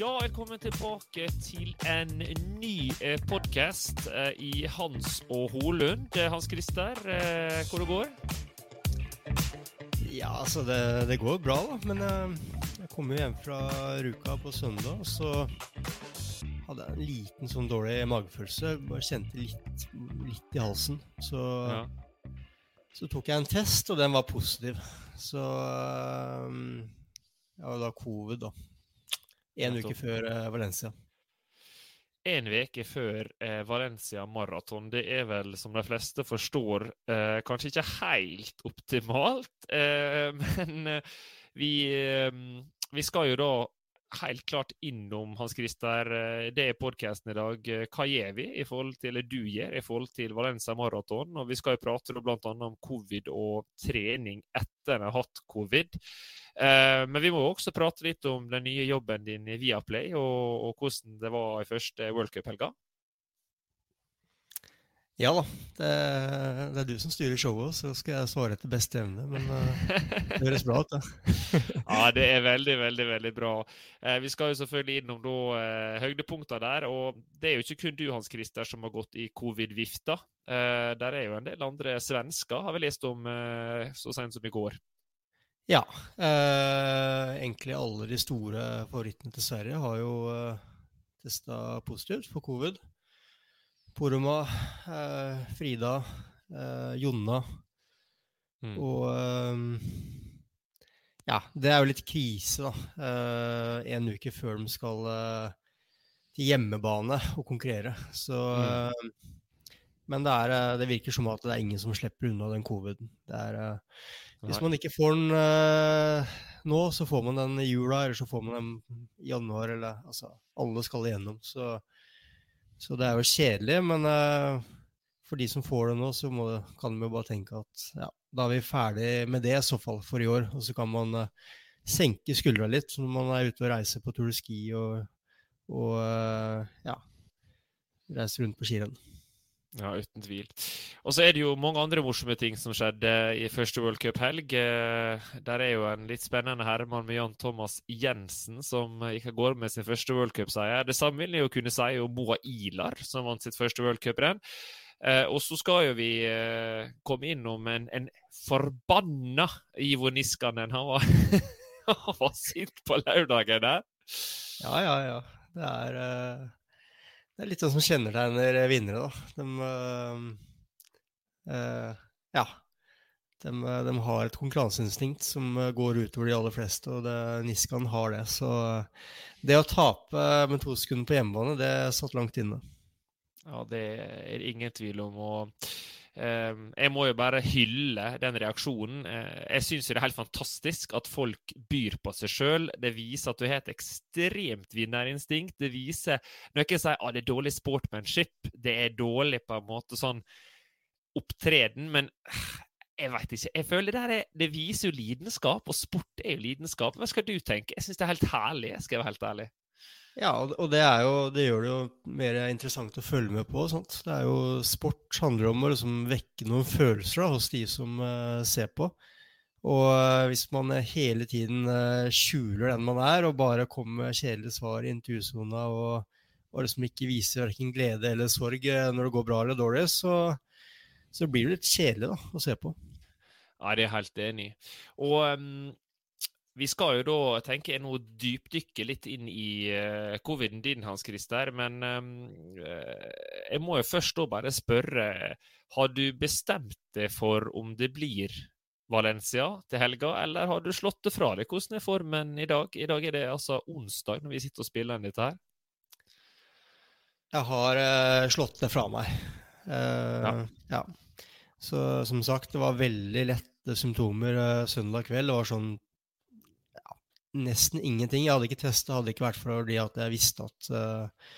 Ja, velkommen tilbake til en ny eh, podkast eh, i Hans og Holund. Hans Christer, eh, hvor det går? Ja, altså det, det går bra, da. Men jeg kom jo hjem fra Ruka på søndag, og så hadde jeg en liten sånn dårlig magefølelse. Bare kjente litt, litt i halsen. Så, Ja. så tok jeg en test, og den var positiv. Så ja, Jeg har da covid, da. En uke før eh, Valencia. En uke før eh, Valencia Marathon. Det er vel, som de fleste forstår, eh, kanskje ikke helt optimalt. Men vi, vi skal jo da helt klart innom, Hans Christer, eh, det er podkasten i dag. Eh, Hva gjør vi i forhold til, det du gjør i forhold til Valencia Marathon? Og vi skal jo prate bl.a. om covid og trening etter en har hatt covid. Eh, men vi må også prate litt om den nye jobben din i Viaplay, og hvordan det var i første World Cup-helga. Ja da. Det, det er du som styrer showet, så skal jeg svare etter beste evne. Men eh, det høres bra ut, det. Ja, det er veldig, veldig veldig bra. Eh, vi skal jo selvfølgelig innom da, eh, høydepunkter der. Og det er jo ikke kun du, Hans Christer, som har gått i covid-vifta. Eh, der er jo en del andre svensker, har vi lest om eh, så sent som i går. Ja. Eh, egentlig alle de store favorittene til Sverige har jo eh, testa positivt for covid. Poroma, eh, Frida, eh, Jonna Mm. og eh, Ja, det er jo litt krise, da. Eh, en uke før de skal eh, til hjemmebane og konkurrere. Så eh, Men det, er, det virker som at det er ingen som slipper unna den coviden. Det er hvis man ikke får den nå, så får man den i jula, eller så får man den i januar, eller altså Alle skal igjennom, så, så det er jo kjedelig, men uh, for de som får det nå, så må, kan de jo bare tenke at ja, da er vi ferdig med det i så fall for i år, og så kan man uh, senke skuldra litt når man er ute og reiser på tur og Ski og, og uh, ja, reiser rundt på skirenn. Ja, uten tvil. Og så er det jo mange andre morsomme ting som skjedde i første World Cup-helg. Eh, Der er jo en litt spennende herremann med Jan Thomas Jensen som gikk av gårde med sin første World Cup-seier. Det samme vil jeg jo kunne si om Moa Ilar, som vant sitt første World Cup-renn. Eh, og så skal jo vi eh, komme innom en, en forbanna Ivo Niskanen. Han var, han var sint på lørdagen der. Ja, ja, ja. Det er, eh, det er litt sånn som kjennetegner vinnere, da. De uh, uh, Ja. De, eh, de har et konkurranseinstinkt som går utover de aller fleste, og Niskan har det. Så det å tape med to sekunder på hjemmebane, det satt langt inne. Ja, det er ingen tvil om. Ehm, jeg må jo bare hylle den reaksjonen. Eh, jeg syns det er helt fantastisk at folk byr på seg sjøl. Det viser at du har et ekstremt vinnerinstinkt. Det viser jeg sier at det er dårlig sportmanship, det er dårlig på en måte sånn opptreden, men jeg veit ikke. Jeg føler det, er, det viser jo lidenskap, og sport er jo lidenskap. Hva skal du tenke? Jeg syns det er helt herlig, skal jeg være helt ærlig. Ja, og det, jo, det, gjør det jo mer interessant å følge med på. Sant? Det er jo Sport handler om å liksom vekke noen følelser da, hos de som uh, ser på. Og uh, hvis man hele tiden uh, skjuler den man er, og bare kommer med kjedelige svar i intervjusona, og, og liksom ikke viser verken glede eller sorg når det går bra eller dårlig, så, så blir det litt kjedelig da, å se på. Ja, det er jeg helt enig i. Og um, vi skal jo da tenke jeg nå dypdykke litt inn i uh, coviden din, Hans Christer. Men um, uh, jeg må jo først da bare spørre. Har du bestemt deg for om det blir Valencia til helga, eller har du slått det fra deg? Hvordan er formen i dag? I dag er det altså onsdag når vi sitter og spiller inn dette her. Jeg har uh, slått det fra meg. Ja. ja. Så som sagt, det var veldig lette symptomer søndag kveld. Det var sånn nesten ingenting. Jeg hadde ikke testa, hadde ikke vært fordi at jeg visste at uh,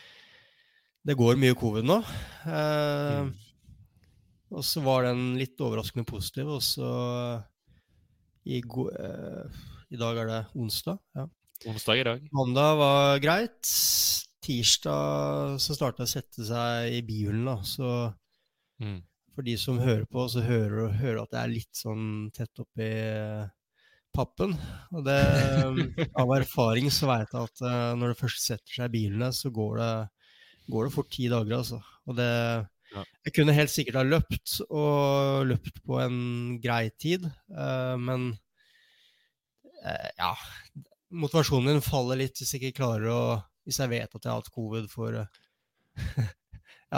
det går mye covid nå. Uh, mm. Og så var den litt overraskende positiv, og så i, uh, i, dag er det onsdag. Ja. Onsdag i dag. Mandag var greit. Tirsdag så starta jeg å sette seg i bilen, da. Så mm. for de som hører på, så hører du at det er litt sånn tett oppi pappen. Og det, av erfaring så veit jeg at uh, når det først setter seg i bilene, så går det, går det fort ti dager, altså. Og det. Jeg kunne helt sikkert ha løpt, og løpt på en grei tid, uh, men uh, ja Motivasjonen min faller litt hvis jeg ikke klarer å Hvis jeg vet at jeg har hatt covid for ja,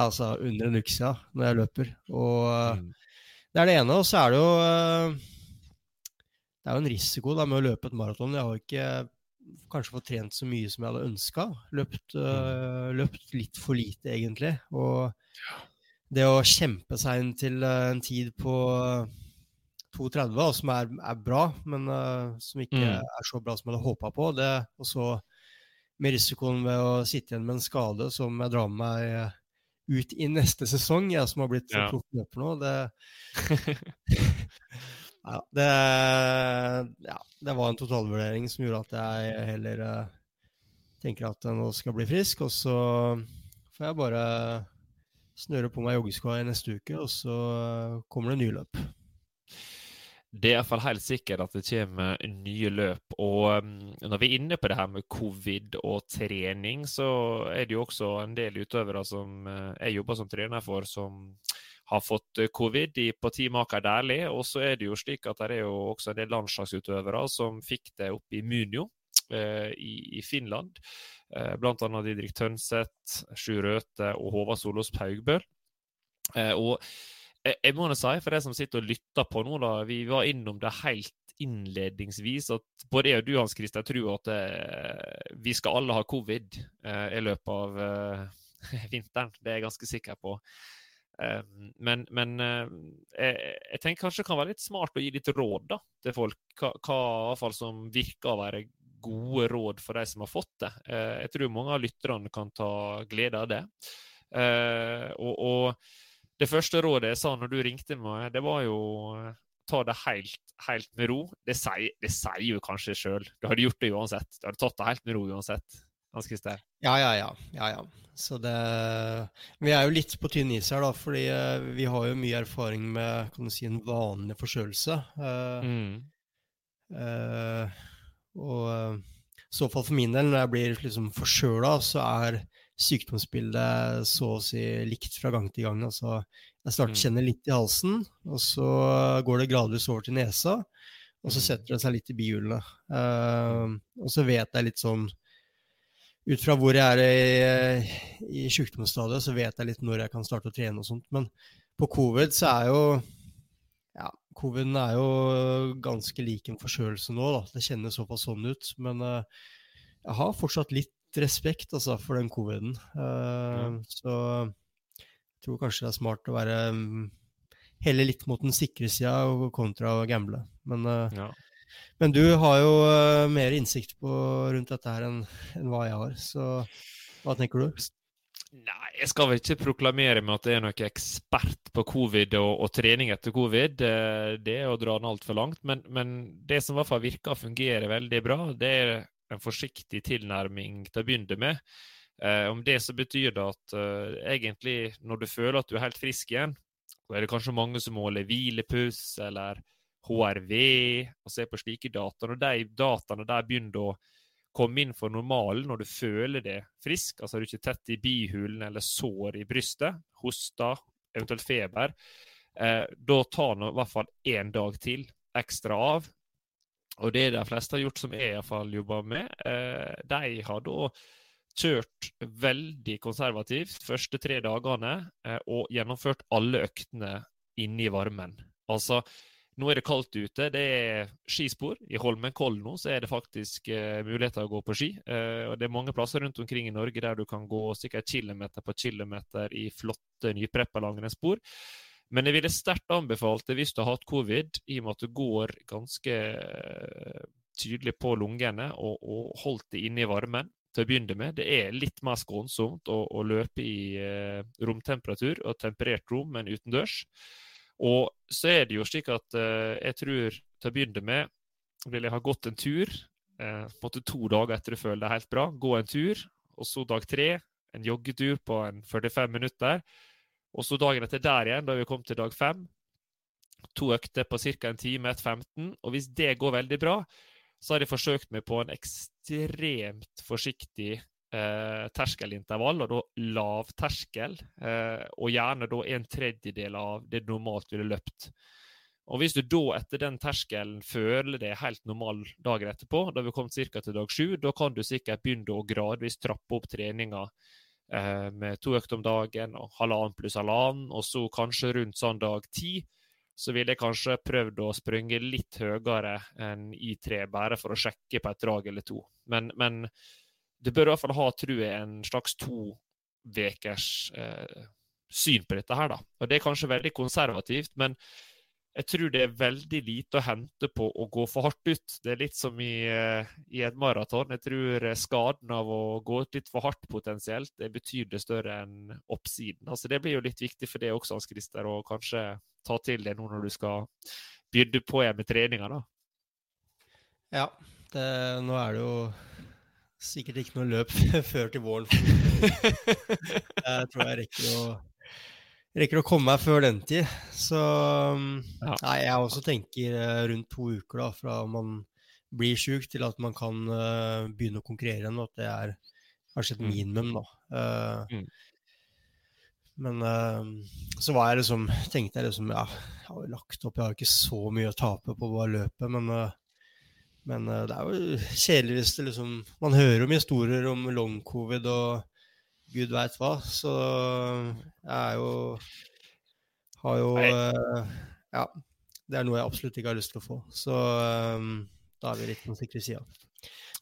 altså under en uke siden når jeg løper. Og mm. det er det ene. Og så er det jo det er jo en risiko da, med å løpe et maraton. Jeg har ikke kanskje fått trent så mye som jeg hadde ønska. Løpt, uh, løpt, litt for lite, egentlig. Og det å kjempe seg inn til uh, en tid på 2,30, som er, er, bra, men uh, som ikke mm. er så bra som jeg hadde håpa på, det, og så med risikoen ved å sitte igjen med en skade som jeg drar med meg ut i neste sesong, jeg som har blitt ja. proff løper nå, det Ja, det, ja, det var en totalvurdering som gjorde at jeg heller uh, tenker at jeg nå skal bli frisk. Og så får jeg bare snøre på meg joggeskoa i neste uke, og så kommer det nye løp. Det er iallfall helt sikkert at det kommer nye løp. Og um, når vi er inne på det her med covid og trening, så er det jo også en del utøvere som uh, jeg jobber som trener for, som har fått eh, covid på Team Aker Dæhlie. Og så er det jo slik at det er jo også en del landslagsutøvere som fikk det opp i Munio eh, i, Finland. Eh, Bl.a. Didrik Tønseth, Sjur Røthe og Håvard Solås Paugbøl. Eh, og jeg, jeg må si, for de som sitter og lytter på nå, da, vi var innom det helt innledningsvis at både jeg og du Hans Christer tror at eh, vi skal alle ha covid eh, i løpet av eh, vinteren. Det er jeg ganske sikker på. Ehm, men, men eh, jeg, jeg, tenker kanskje det kan være litt smart å gi litt råd da, til folk. Hva, hva som virker å være gode råd for de som har fått det. Eh, jeg tror mange av lytterne kan ta glede av det. Eh, og, og, det første rådet jeg sa når du ringte meg, det var jo ta det helt, helt med ro. Det sier, det sier jo kanskje sjøl. Du hadde gjort det uansett. Du hadde tatt det helt med ro uansett. Hans Christer? Ja, ja, ja. ja, ja. Så det Vi er jo litt på tynn is her, da, fordi uh, vi har jo mye erfaring med kan du si, en vanlig forkjølelse. Uh, mm. uh, og i så fall for min del, når jeg blir liksom forkjøla, så er sykdomsbildet så å si likt fra gang til gang. Altså, jeg starter mm. litt i halsen, og så går det gradvis over til nesa, og så mm. setter det seg litt i bihulene. og så vet jeg litt sånn ut fra hvor jeg er i, i sykdomsstadiet, så vet jeg litt når jeg kan starte å trene og sånt. Men på covid så er jo ja, Coviden er jo ganske lik en forkjølelse nå, da. Det kjennes såpass sånn ut. Men uh, jeg har fortsatt litt respekt altså, for den coviden. Uh, ja. Så jeg tror kanskje det er smart å være um, heller litt mot den sikre sida kontra å gamble. Men, uh, Ja. Men du har jo uh, mer innsikt på rundt dette her enn enn hva jeg har, så hva tenker du? Nei, jeg skal vel ikke proklamere med at jeg er noen ekspert på covid og, og trening etter covid. Eh, Det er å dra den altfor langt. Men, men det som i hvert fall virker å fungere veldig bra, det er en forsiktig tilnærming til å begynne med. Eh, om det så betyr det at eh, egentlig når du føler at du er helt frisk igjen, så er det kanskje mange som måler hvilepuls eller HRV og se på slike data. Når de dataene der begynner å komme inn for normalen når du føler deg frisk, altså er du ikke tett i bihulen eller sår i brystet, hoster, eventuelt feber, eh, da tar nå i hvert fall én dag til ekstra av. Og det de fleste har gjort, som jeg iallfall jobber med, eh, de har da kjørt veldig konservativt første tre dagene eh, og gjennomført alle øktene inne i varmen. Altså, nå er det kaldt ute. Det er skispor. I Holmenkollen nå så er det faktisk uh, muligheter å gå på ski. Uh, og Det er mange plasser rundt omkring i Norge der du kan gå sikkert kilometer på kilometer i flotte, nypreppa langrennsspor. Men jeg ville sterkt anbefalt det hvis du har hatt covid, i og med at du går ganske eh, tydelig på lungene og, og holdt det inne i varmen til å begynne med. Det er litt mer skånsomt å, å løpe i eh, romtemperatur og temperert rom men utendørs. Og så er det jo slik at eh, jeg tror til å begynne med vil jeg ha gått en tur. Eh, på en måte to dager etter du føler deg helt bra, gå en tur. Og så dag tre en joggetur på en 45 minutter. Og så dagen etter der igjen, da vi kom til dag fem, to økter på ca. en time, 1,15. Og hvis det går veldig bra, så har jeg forsøkt meg på en ekstremt forsiktig eh, terskelintervall, og da lav terskel. Eh, og gjerne da en tredjedel av det du normalt ville løpt. Og hvis du da etter den terskelen føler deg helt normal dagen etterpå, da vi kom ca. til dag sju, da kan du sikkert begynne å gradvis trappe opp treninga eh, med to økter om dagen og halvannen pluss halvannen, og så kanskje rundt sånn dag ti så ville jeg kanskje prøvd å sprunge litt høyere enn I3, bare for å sjekke på et drag eller to. Men, men du bør i hvert fall ha, tror jeg, en slags to ukers eh, syn på dette her, da. Og det er kanskje veldig konservativt, men jeg tror det er veldig lite å hente på å gå for hardt ut. Det er litt som i, eh, i et maraton. Jeg tror skaden av å gå ut litt for hardt potensielt det er betydelig større enn oppsiden. Altså Det blir jo litt viktig for det også, Hans Christer, å kanskje ta til det nå når du skal begynne på igjen med treninga, da. Ja, det, nå er det jo sikkert ikke noe løp før til våren. jeg tror jeg rekker å, rekker å komme meg før den tid. Så Ja. nei, jeg også tenker eh, rundt to uker da, fra man blir sjuk til at man kan uh, begynne å konkurrere igjen, at det er kanskje et Mm. minimum, da. Uh, Mm. Men uh, så var jeg liksom, tenkte jeg liksom Ja, jeg har lagt opp, jeg har ikke så mye å tape på bare løpet, men eh, men eh, det er jo kjedelig hvis det liksom Man hører om historier om long covid og gud veit hva, så jeg er jo Har jo eh, Ja. Det er noe jeg absolutt ikke har lyst til å få. Så eh, da er vi litt på sikre sida.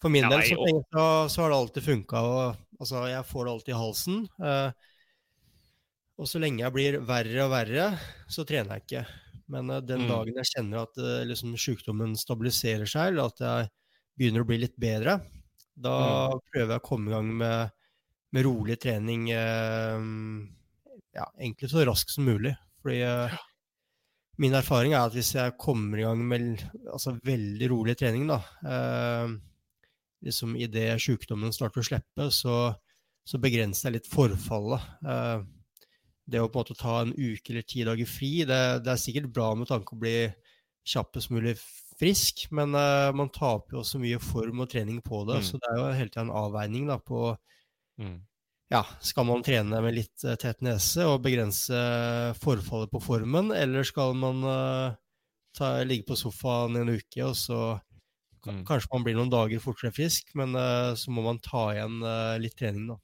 For min del så, jeg, så, så har det alltid funka. Altså, jeg får det alltid i halsen. og så lenge jeg blir verre og verre, så trener jeg ikke. Men eh, den Mm. dagen jeg kjenner at eh, liksom, sykdommen stabiliserer seg, eller at jeg begynner å bli litt bedre, da Mm. prøver jeg å komme i gang med, med rolig trening eh, ja, egentlig så raskt som mulig. Fordi eh, min erfaring er at hvis jeg kommer i gang med altså, veldig rolig trening, da, eh, liksom idet sykdommen starter å slippe, så, så begrenser jeg litt forfallet. Eh, det å på en måte ta en uke eller ti dager fri, det, det er sikkert bra med tanke på å bli kjappest mulig frisk, men uh, man taper jo så mye form og trening på det, Mm. så det er jo hele tida en avveining da, på Mm. ja, skal man trene med litt uh, tett nese og begrense forfallet på formen, eller skal man uh, ta, ligge på sofaen en uke, og så Mm. kanskje man blir noen dager fortere frisk, men så må man ta igjen litt trening, da.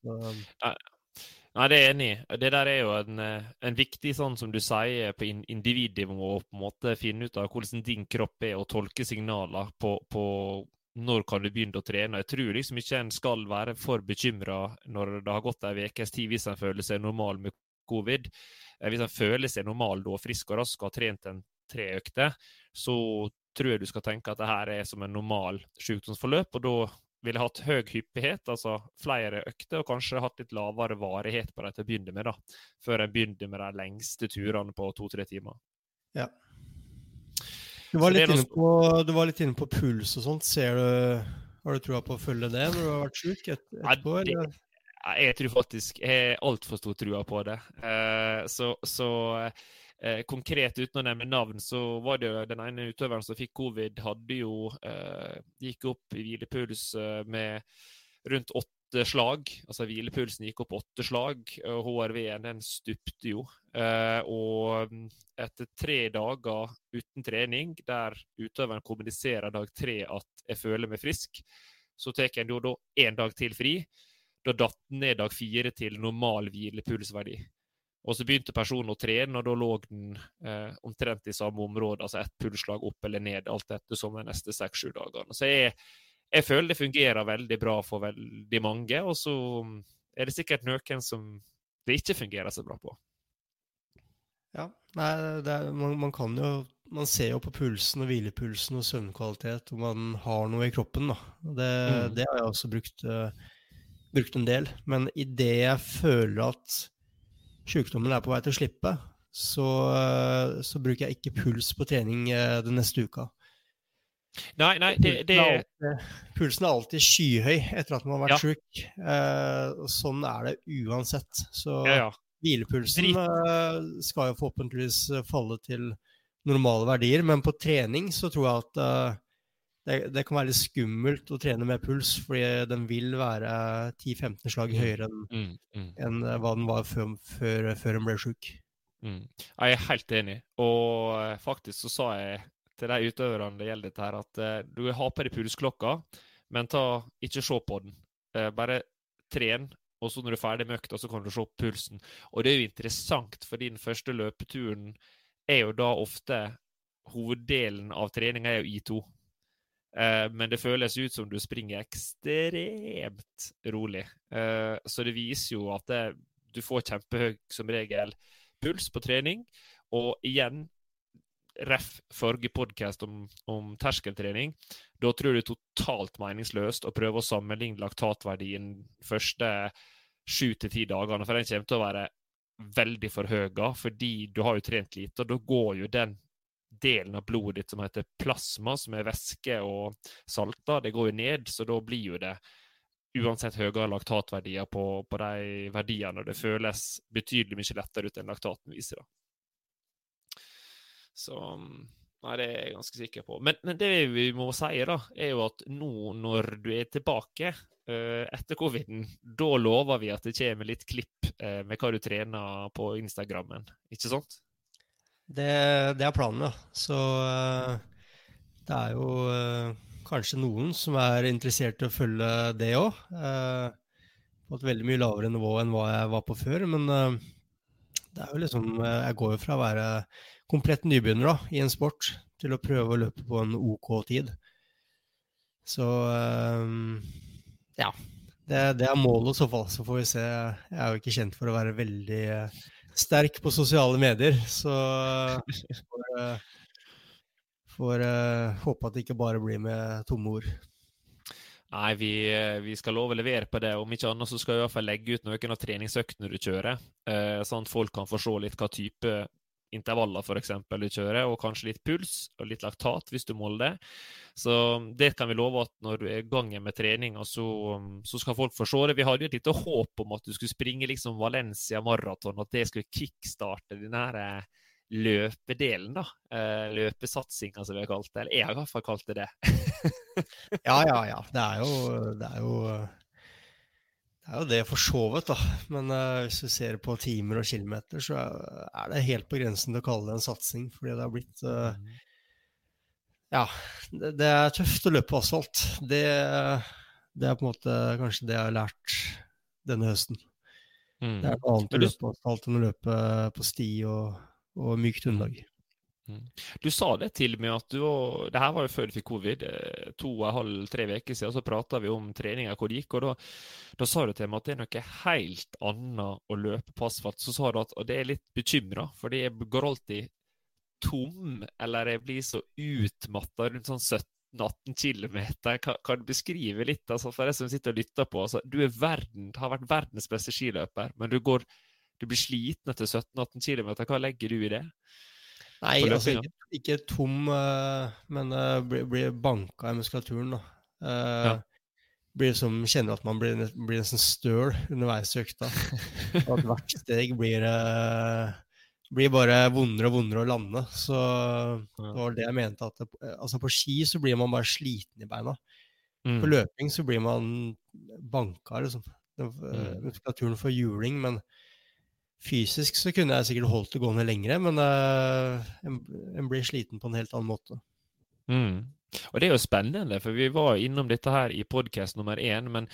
Så, Nei, det er jeg enig i. Det der er jo en, eh, en viktig, sånn som du sier, på in- individnivå å på en måte finne ut av hvordan din kropp er, og tolke signaler på, på når kan du begynne å trene. Jeg tror liksom ikke en skal være for bekymra når det har gått ei ukes tid, hvis en føler seg normal med covid. Eh, hvis en føler seg normal da, frisk og rask og har trent en tre økter, så tror jeg du skal tenke at det her er som en normal sykdomsforløp. og da ville hatt høy hyppighet, altså flere økter, og kanskje hatt litt lavere varighet på det til å begynne med, da, før en begynner med de lengste turene på to-tre timer. Ja. Du var, litt inne på, du var litt inne på puls og sånt. Ser du, har du trua på å følge det når du har vært sjuk et, etterpå? Ja, det, jeg tror faktisk jeg har altfor stor trua på det. Uh, så, så uh, konkret uten å nevne navn, så var det jo den ene utøveren som fikk covid, hadde jo eh, gikk opp i hvilepuls med rundt åtte slag. Altså hvilepulsen gikk opp åtte slag. og HRV-en den stupte jo. Eh, og mm, etter tre dager uten trening, der utøveren kommuniserer dag tre at 'jeg føler meg frisk', så tar en jo da én dag til fri. Da datt ned dag fire til normal hvilepulsverdi. Og så begynte personen å trene, og da lå den eh, omtrent i samme område, altså ett pulsslag opp eller ned, alt etter som de neste seks-sju dagene. Så jeg jeg føler det fungerer veldig bra for veldig mange, og så er det sikkert noen som det ikke fungerer så bra på. Ja, nei, er, man, man, kan jo Man ser jo på pulsen og hvilepulsen og søvnkvalitet om man har noe i kroppen. da. Det, mm. det har jeg også brukt, uh, brukt en del. Men idet jeg føler at sykdommen er på vei til å slippe, så, så bruker jeg ikke puls på trening uh, den neste uka. Nei, nei, det, det... Pulsen, er alltid, pulsen, er alltid, skyhøy etter at man har vært ja. sjuk. Eh, sånn er det uansett. Så ja, ja. hvilepulsen eh, skal jo forhåpentligvis falle til normale verdier. Men på trening så tror jeg at eh, det, det, kan være litt skummelt å trene med puls, fordi den vil være 10-15 slag mm, høyere enn mm, mm. en eh, hva den var før, før, før den ble sjuk. Mm. Jeg er helt enig, og eh, faktisk så sa jeg til de utøverne det gjelder dette her, at du har på deg pulsklokka, men ta, ikke se på den. Bare tren, og så når du er ferdig med økta, så kan du se på pulsen. Og det er jo interessant, fordi den første løpeturen er jo da ofte Hoveddelen av treninga er jo I2. Uh, men det føles ut som du springer ekstremt rolig. så det viser jo at det, du får kjempehøy, som regel, puls på trening. Og igjen, ref. forrige podkast om, om, terskeltrening, da tror jeg det er totalt meningsløst å prøve å sammenligne laktatverdien første sju til ti dagene, for den kommer til å være veldig forhøya, fordi du har jo trent lite, og da går jo den delen av blodet ditt som heter plasma, som er væske og salter, det går jo ned, så da blir jo det uansett høyere laktatverdier på, på de verdiene, det føles betydelig mye lettere ut enn laktaten viser. da. Så Nei, det er jeg ganske sikker på. Men, men, det vi må si, da, er jo at nå når du er tilbake uh, etter coviden, da lover vi at det kommer litt klipp uh, med hva du trener på Instagrammen, ikke sant? Det, det er planen, ja. Så uh, det er jo kanskje noen som er interessert i å følge det òg. på et veldig mye lavere nivå enn hva jeg var på før. Men det er jo liksom Jeg går jo fra å være komplett nybegynner da, i en sport til å prøve å løpe på en OK tid. Så ja. Det, det, er målet i så fall. Så får vi se. Jeg er jo ikke kjent for å være veldig sterk på sosiale medier, så uh, får, uh, får håpe at det ikke bare blir med tomme ord. Nei, vi, vi, skal love å levere på det. Om ikke annet så skal vi i hvert fall legge ut noen av treningsøktene du kjører, eh, sånn at folk kan få se litt hva type intervaller f.eks. du kjører, og kanskje litt puls og litt laktat hvis du måler det. Så det kan vi love at når du er i gang med trening, så, så, skal folk få se det. Vi hadde jo et lite håp om at du skulle springe liksom Valencia maraton, at det skulle kickstarte den her eh, løpedelen, da. Eh, løpesatsinga, som vi har kalt det. Eller jeg har i hvert fall kalt det det. ja, ja, ja. Det er jo, det er jo det er jo det for så vidt, da. Men uh, hvis du ser på timer og kilometer, så er det helt på grensen til å kalle det en satsing. Fordi det har blitt uh, Ja, det, det, er tøft å løpe på asfalt. Det, det, er på en måte kanskje det jeg har lært denne høsten. Mm. Det er noe annet å løpe på asfalt enn å løpe på sti og, og mykt underlag. Mm. Du sa det til meg at du Det her var jo før du fikk covid. eh, To og en halv, tre uker siden så prata vi om treninga, hvor det gikk. og da, da, sa du til meg at det er noe helt annet å løpe på asfalt. Så sa du at og det er litt bekymra, fordi jeg går alltid tom, eller jeg blir så utmatta rundt sånn 17-18 km. Kan, kan, du beskrive litt altså, for deg som sitter og lytter på? Altså, du verden, har vært verdens beste skiløper, men du, går, du blir sliten etter 17-18 km. Hva legger du i det? Nei, altså ikke, ikke, tom, uh, men blir, bli banka i muskulaturen, da. Uh, ja. Blir som kjenner at man blir, blir nesten støl underveis i økta. at hvert steg blir blir bare vondere og vondere å lande. Så det var det jeg mente. at det, altså På ski så blir man bare sliten i beina. Mm. På løping så blir man banka, liksom. Mm. Muskulaturen får juling, men Fysisk så kunne jeg sikkert holdt det gående lengre, men uh, en, en, blir sliten på en helt annen måte. Mm. Og det er jo spennende, for vi var innom dette her i podkast nummer én, men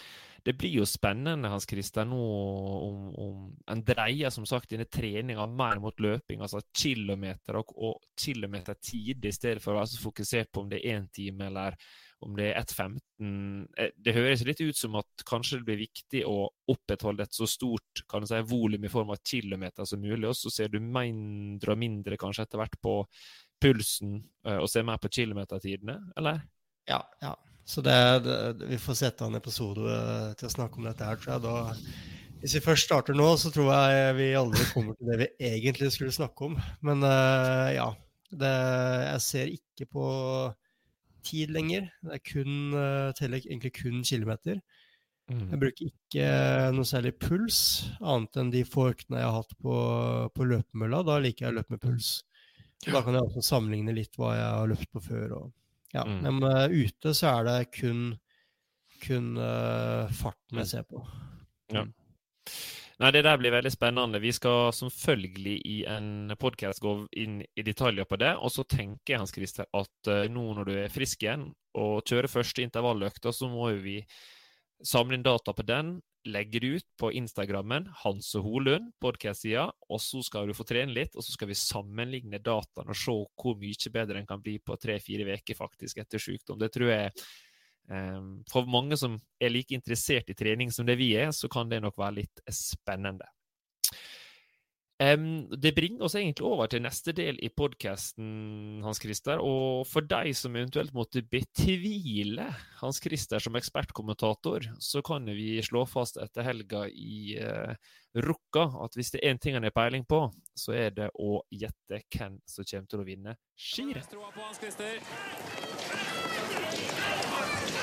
det blir jo spennende Hans Christer, nå om, om en dreier som sagt denne treninga mer mot løping, altså kilometer og, og kilometertid, i stedet for å være så fokusert på om det er én time eller om det er 1,15 eh, Det høres litt ut som at kanskje det blir viktig å opprettholde et så stort kan si, volum i form av kilometer som mulig, og så ser du mindre og mindre kanskje etter hvert på pulsen eh, og ser mer på kilometertidene, eller? Ja, ja. Så det, det, vi får sette en episode eh, til å snakke om dette her, tror jeg. Da, hvis vi først starter nå, så tror jeg vi aldri kommer til det vi egentlig skulle snakke om. Men uh, ja. Det, jeg ser ikke på tid lenger. Det er kun, uh, teller egentlig kun kilometer. Mm. Jeg bruker ikke uh, noe særlig puls, annet enn de få øktene jeg har hatt på, på løpemølla. Da liker jeg å løpe med puls. Da kan jeg også sammenligne litt hva jeg har løpt på før. Og, ja. mm. Men uh, ute så er det kun, kun farten jeg ser på. Ja. Nei, Det der blir veldig spennende. Vi skal selvfølgelig i en podkast gå inn i detaljer på det. Og så tenker jeg Hans Christer, at uh, nå når du er frisk igjen og kjører første intervalløkta, så må vi samle inn data på den, legge det ut på Instagrammen, og Holund, podkast-sida, og så skal du få trene litt, og så skal vi sammenligne dataene og se hvor mye bedre en kan bli på tre-fire uker faktisk etter sykdom. Det tror jeg for mange som er like interessert i trening som det vi er, så kan det nok være litt spennende. Ehm, det bringer oss egentlig over til neste del i podkasten, Hans Christer. Og for deg som eventuelt måtte betvile Hans Christer som ekspertkommentator, så kan vi slå fast etter helga i uh, Rukka at hvis det er én ting han har peiling på, så er det å gjette hvem som kommer til å vinne skirenn.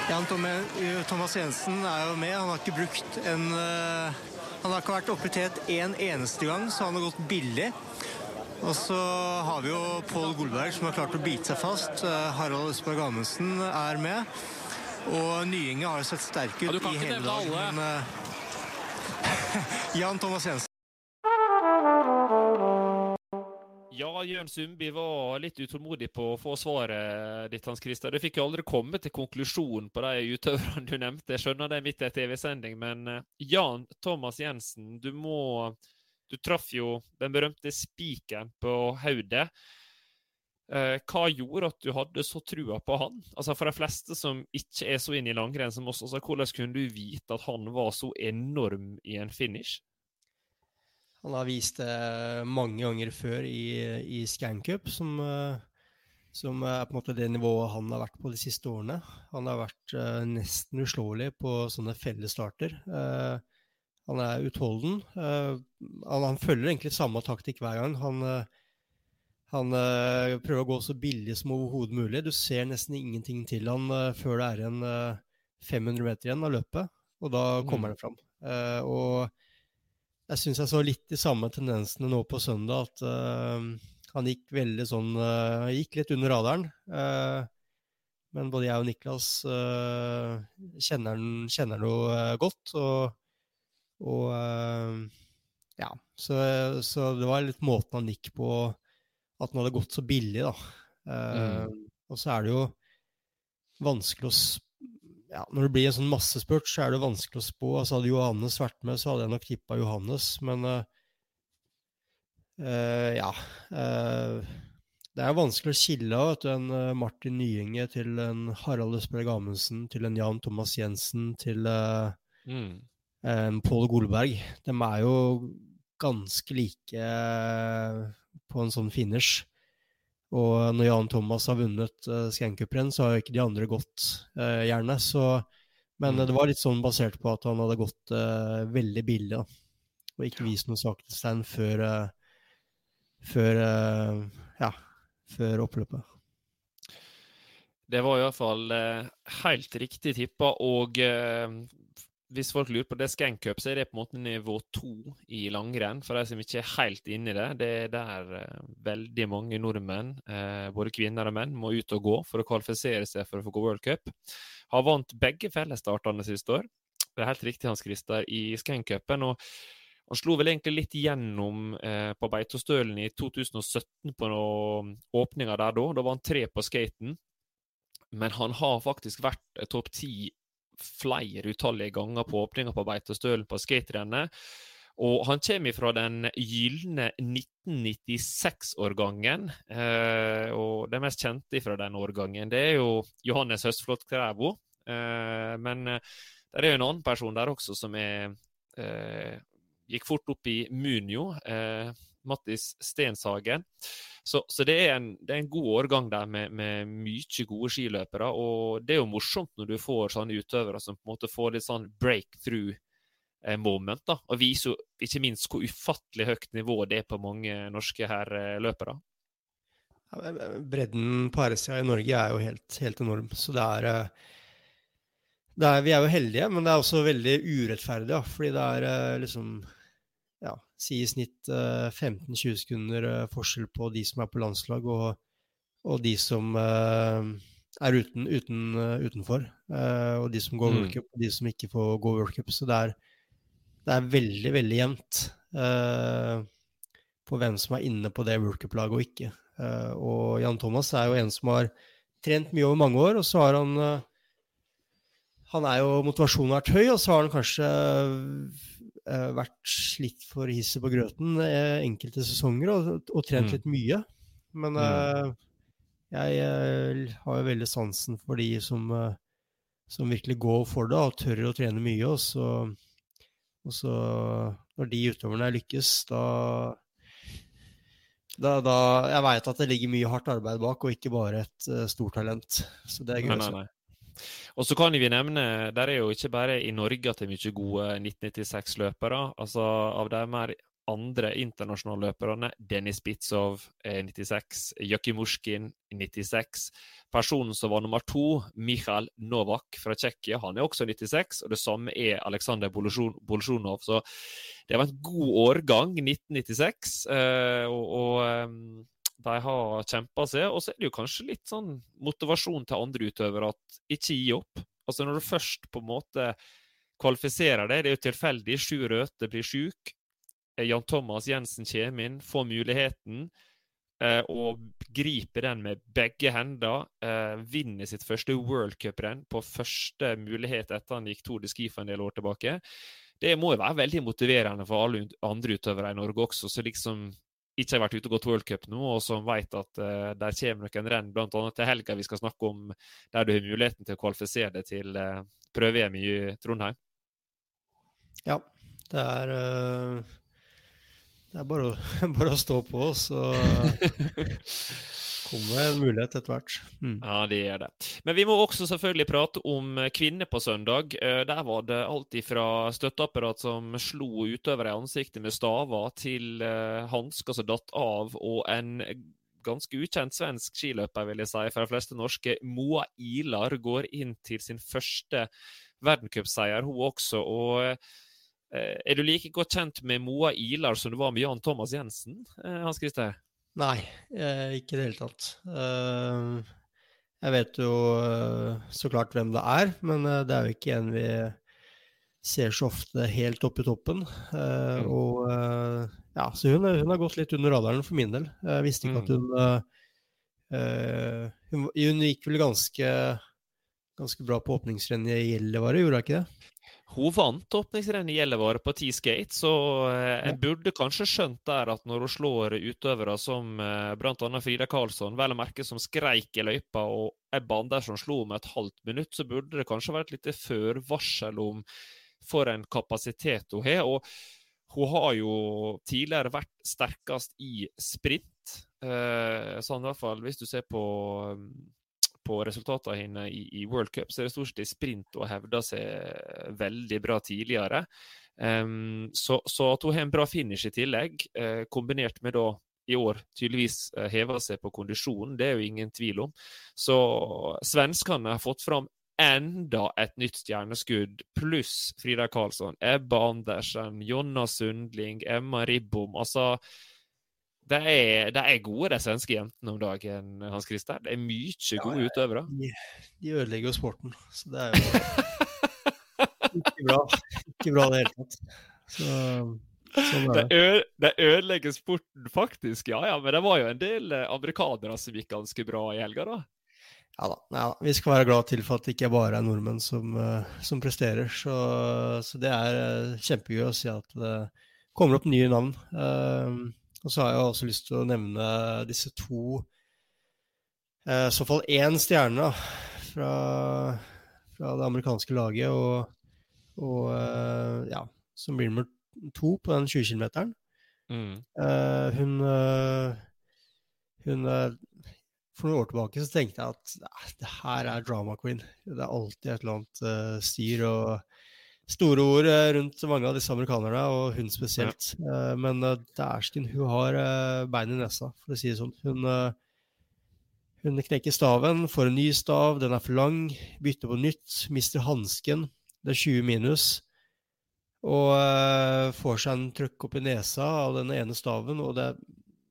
Jan Thomas Jensen er jo med. Han har ikke brukt en uh, Han har ikke vært oppe i tet en eneste gang, så han har gått billig. Og så har vi jo Pål Golberg som har klart å bite seg fast. Uh, Harald Østberg Amundsen er med. Og Nyinge har sett sterk ut ja, i hele dag. Men Jan Thomas Jensen Ja, Jørn Sundby var litt utålmodig på å få svaret ditt, Hans Christer. Du fikk jo aldri komme til konklusjonen på de utøverne du nevnte. Jeg skjønner det midt i en TV-sending, men eh, Jan Thomas Jensen, du må Du traff jo den berømte spikeren på hodet. Eh, hva gjorde at du hadde så trua på han? Altså For de fleste som ikke er så inne i langrenn som oss, altså, hvordan kunne du vite at han var så enorm i en finish? Han har vist det mange ganger før i, i Scancup, som, eh, som, er på en måte det nivået han har vært på de siste årene. Han har vært uh, nesten uslåelig på sånne fellesstarter. Uh, han er utholden. Han, han, følger egentlig samme taktikk hver gang. Han, han prøver å gå så billig som overhodet mulig. Du ser nesten ingenting til han før det er en 500 meter igjen av løpet, og da kommer mm. han fram. og jeg syns jeg så litt de samme tendensene nå på søndag. At uh, han gikk veldig sånn uh, Gikk litt under radaren. Uh, men både jeg og Niklas kjenner han kjenner noe godt. Og, og ja. Så, så, det var litt måten han gikk på, at han hadde gått så billig, da. Mm. Og så er det jo vanskelig å ja, når det blir en sånn massespurt, så er det vanskelig å spå. Altså Hadde Johannes vært med, så hadde jeg nok tippa Johannes, men uh, uh, ja. Uh, det er vanskelig å skille av en Martin Nyenge til en Harald Østberg Amundsen, til en Jan Thomas Jensen, til mm. en Pål Golberg. De er jo ganske like på en sånn finish. Og når Jan Thomas har vunnet uh, Scancupen, så har jo ikke de andre gått, uh, gjerne. Så, men mm. det var litt sånn basert på at han hadde gått uh, veldig billig, da. Og ikke vist noe svakhetstegn før, uh, før, ja, før oppløpet. Det var i hvert uh, helt riktig tippa, og hvis folk lurer på det Skank Cup, så er det på en måte nivå to i langrenn. For de som ikke er helt inne i det. Det er der eh, veldig mange nordmenn, eh, både kvinner og menn, må ut og gå for å kvalifisere seg for å få gå World Cup. Har vant begge fellesstartene siste år. Det er helt riktig, Hans Christer, i Skank Cupen. Og han slo vel egentlig litt gjennom eh, på Beitostølen i 2017 på åpninga der da. Da var han tre på skaten. Men han har faktisk vært topp ti flere utallige ganger på åpninga på Beitostølen på skaterennet. Og han kommer fra den gylne 1996-årgangen. Eh, og det mest kjente fra den årgangen, det er jo Johannes Høstflot Krævo. Eh, men eh, det er jo en annen person der også som er, eh, gikk fort opp i Munio. Eh, Mattis Stenshagen. Så, så det, er en, det, er en, god årgang der med, med, mye gode skiløpere. Og det er jo morsomt når du får sånne utøvere som på en måte får litt sånn breakthrough eh, moment. da, Og viser ikke minst hvor ufattelig høyt nivå det er på mange norske herreløpere. løpere. bredden på herresida i Norge er jo helt, helt enorm. Så det er, eh, det er, Vi er jo heldige, men det er også veldig urettferdig. Ja, fordi det er eh, liksom si i snitt uh, eh, 15-20 sekunder uh, forskjell på de som er på landslag, og, og de som uh, er uten, uten, utenfor. og de som går mm. World og de som ikke får gå workup. Så det er, det er veldig, veldig jevnt på hvem som er inne på det World Cup-laget og ikke. og Jan Thomas er jo en som har trent mye over mange år, og så har han han er jo Motivasjonen har vært høy, og så har han kanskje vært slitt for hisset på grøten uh, enkelte sesonger og, og trent mm. litt mye. Men uh, jeg har jo veldig sansen for de som, som virkelig går for det og tør å trene mye. Og så, og så når de utøverne lykkes, da da, da, jeg veit at det ligger mye hardt arbeid bak, og ikke bare et stort talent. Så det er gøy. Nei, nei. Og så kan vi nevne, der er jo ikke bare i Norge at det er mye gode 1996-løpere. altså Av de mer andre internasjonale løperne, Dennis er 96, Jakimushkin 96. Personen som var nummer to, Michael Novak fra Tsjekkia, han er også 96. Og det samme er Aleksandr Bolsjunov. Så det var en god årgang, 1996. Eh, og, og de har kjempa seg. Og så er det jo kanskje litt sånn motivasjon til andre utøvere at ikke gi opp. Altså Når du først på en måte kvalifiserer deg, det er jo tilfeldig. Sju Røthe blir sjuk. Eh, Jan Thomas Jensen kommer inn, får muligheten. Eh, og griper den med begge hender. Eh, vinner sitt første World Cup-renn på første mulighet etter han gikk Tour de Ski for en del år tilbake. Det må jo være veldig motiverende for alle andre utøvere i Norge også. så liksom ikke har vært ute og gått World Cup nå, og som vet at uh, der kommer noen renn, bl.a. til helga vi skal snakke om, der du har muligheten til å kvalifisere deg til uh, prøve-EM i Trondheim? Ja, det er uh, Det er bare å, bare å stå på, så kommer en mulighet etter hvert. Mm. Ja, det er det. Men vi må også selvfølgelig prate om kvinner på søndag. Eh, der var det alt fra støtteapparat som slo utøvere i ansiktet med staver, til eh, hansker som datt av, og en ganske ukjent svensk skiløper, vil jeg si, for de fleste norske. Moa Ilar går inn til sin første verdenscupseier, hun også. og eh, er du like godt kjent med Moa Ilar som du var med Jan Thomas Jensen, Hans Christer? Nei, eh, ikke i det hele tatt. Eh, jeg vet jo eh, så klart hvem det er, men det er jo ikke en vi ser så ofte helt oppe i toppen. Mm. Og ja, så hun, hun, har gått litt under radaren for min del. Jeg visste ikke at mm. hun hun, hun gikk vel ganske, ganske bra på åpningsrennet i Gjellivare, gjorde hun ikke det? Hun vant åpningsrennet i Gjellivare på T-skate, så eh, en burde kanskje skjønt der at når hun slår utøvere som eh, bl.a. Frida Karlsson, vel å merke som skreik i løypa, og Ebba Andersson slo med et halvt minutt, så burde det kanskje vært et lite førvarsel om for en kapasitet hun har. og hun har jo tidligere vært sterkest i sprint. Eh, sånn i hvert fall hvis du ser på på resultatene hennes i, i, World Cup, så er det stort sett i sprint og hevder seg veldig bra tidligere. Um, så, så, at hun har en bra finish i tillegg, uh, kombinert med da i år tydeligvis eh, heva seg på kondisjonen, det er jo ingen tvil om. Så svenskene har fått fram enda et nytt stjerneskudd, pluss Frida Karlsson, Ebba Andersen, Jonna Sundling, Emma Ribbom. Altså, det er, det er, gode, de svenske jentene om dagen, Hans Christer. Det er mye gode ja, utøvere. De, de ødelegger jo sporten, så det er jo ikke bra. Ikke bra i det hele tatt. Så, sånn det. Det, det ødelegger sporten, faktisk. Ja ja, men det var jo en del eh, amerikanere som gikk ganske bra i helga, da. Ja da, ja, vi skal være glad til for at det ikke bare er nordmenn som, uh, som presterer. Så, så, det er uh, kjempegøy å si at det kommer opp nye navn. Uh, og så har jeg også lyst til å nevne disse to eh, I så fall én stjerne fra, fra, det amerikanske laget, og, og eh, ja, som blir nummer to på den 20 km. Mm. Eh, hun, eh, hun eh, For noen år tilbake så tenkte jeg at det her er drama queen. Det er alltid et eller annet styr. og store ord eh, rundt mange av disse amerikanerne, og hun spesielt. Ja. Eh, men uh, dæsken, hun har bein i nesa, for å si det sånn. Hun, hun knekker staven, får en ny stav, den er for lang, bytter på nytt, mister hansken, det er 20 minus. Og får seg en trøkk opp i nesa av den ene staven, og det,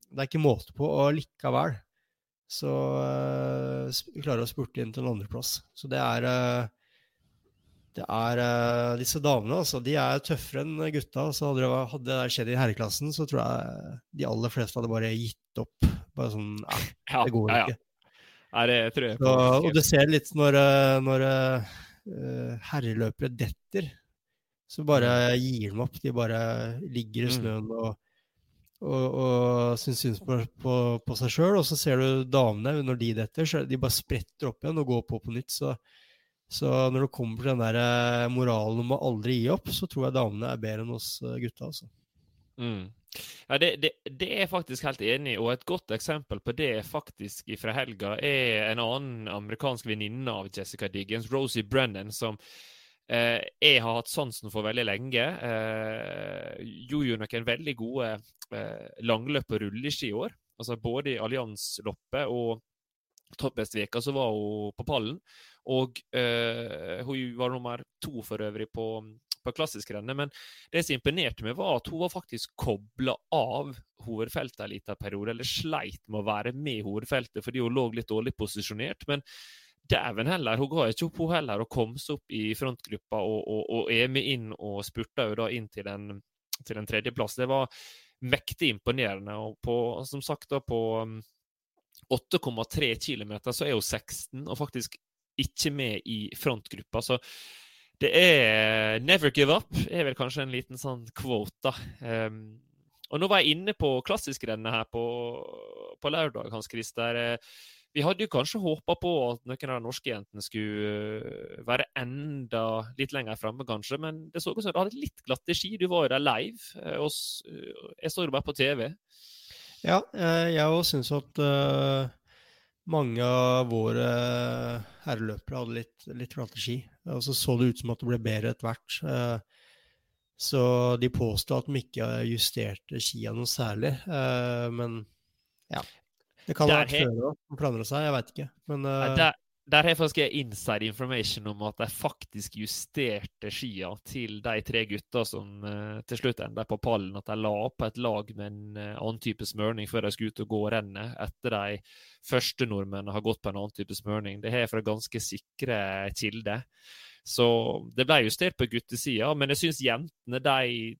det er ikke måte på, og likevel så uh, klarer å spurte inn til en andreplass. Så det er uh, det er uh, Disse damene altså, de er tøffere enn gutta. så Hadde det, hadde det skjedd i herreklassen, så tror jeg de aller fleste hadde bare gitt opp. Bare sånn ja, det går ja, ja. ikke. Nei, det tror jeg så, Og du ser litt når, eh, når uh, herreløpere detter, så bare mm. gir de opp. De bare ligger i mm. snøen og, og, og syns synd på, på, på, seg sjøl. Og så ser du damene, når de detter, så de bare spretter opp igjen og går på på nytt. så så når det kommer til den der eh, moralen om å aldri gi opp, så tror jeg damene er bedre enn oss eh, gutta. altså. Mm. Ja, det, det, det, er jeg faktisk helt enig i, og et godt eksempel på det faktisk fra helga er en annen amerikansk venninne av Jessica Diggins, Rosie Brennan, som eh, jeg har hatt sansen for veldig lenge. Eh, gjorde jo noen veldig gode eh, langløp og rulleski i år. Altså både i alliansloppet og toppbestveka så var hun på pallen. Og uh, hun var nummer to for øvrig på, på klassiskrennet. Men det som imponerte meg, var at hun var faktisk kobla av hovedfeltet en liten periode. Eller sleit med å være med i hovedfeltet fordi hun lå litt dårlig posisjonert. Men dæven heller, hun ga ikke opp hun heller og kom seg opp i frontgruppa og, og, og er med inn og spurta jo da inn til en, til en tredjeplass. Det var mektig imponerende. Og på, som sagt da på 8,3 km så er hun 16, og faktisk ikke med i frontgruppa. Så det er 'never give up', er vel kanskje en liten sånn quote, da. Um, og nå var jeg inne på klassiskrennet her på, på lørdag, Hans Christer. Eh, vi hadde jo kanskje håpa på at noen av de norske jentene skulle eh, være enda litt lenger framme, kanskje. Men det så ut som du hadde litt glatte ski. Du var jo der live. Eh, og jeg så jo bare på TV. Ja, jeg òg syns at uh, mange av våre herreløpere hadde litt, litt flate ski. Og så så det ut som at det ble bedre etter hvert. Eh, så de påstod at de ikke justerte skia noe særlig. Eh, men ja. Det kan det være helt... før som Forandra seg, jeg veit ikke. Men uh, der, der har jeg faktisk inside information om at de faktisk justerte skia til de tre gutta som uh, til slutt enda på pallen. At de la opp et lag med en uh, annen type smørning før de skulle ut og gå rennet. Etter de første nordmennene har gått på en annen type smørning. Det har jeg fra ganske sikre kilder. Så det ble justert på guttesida, men jeg syns jentene de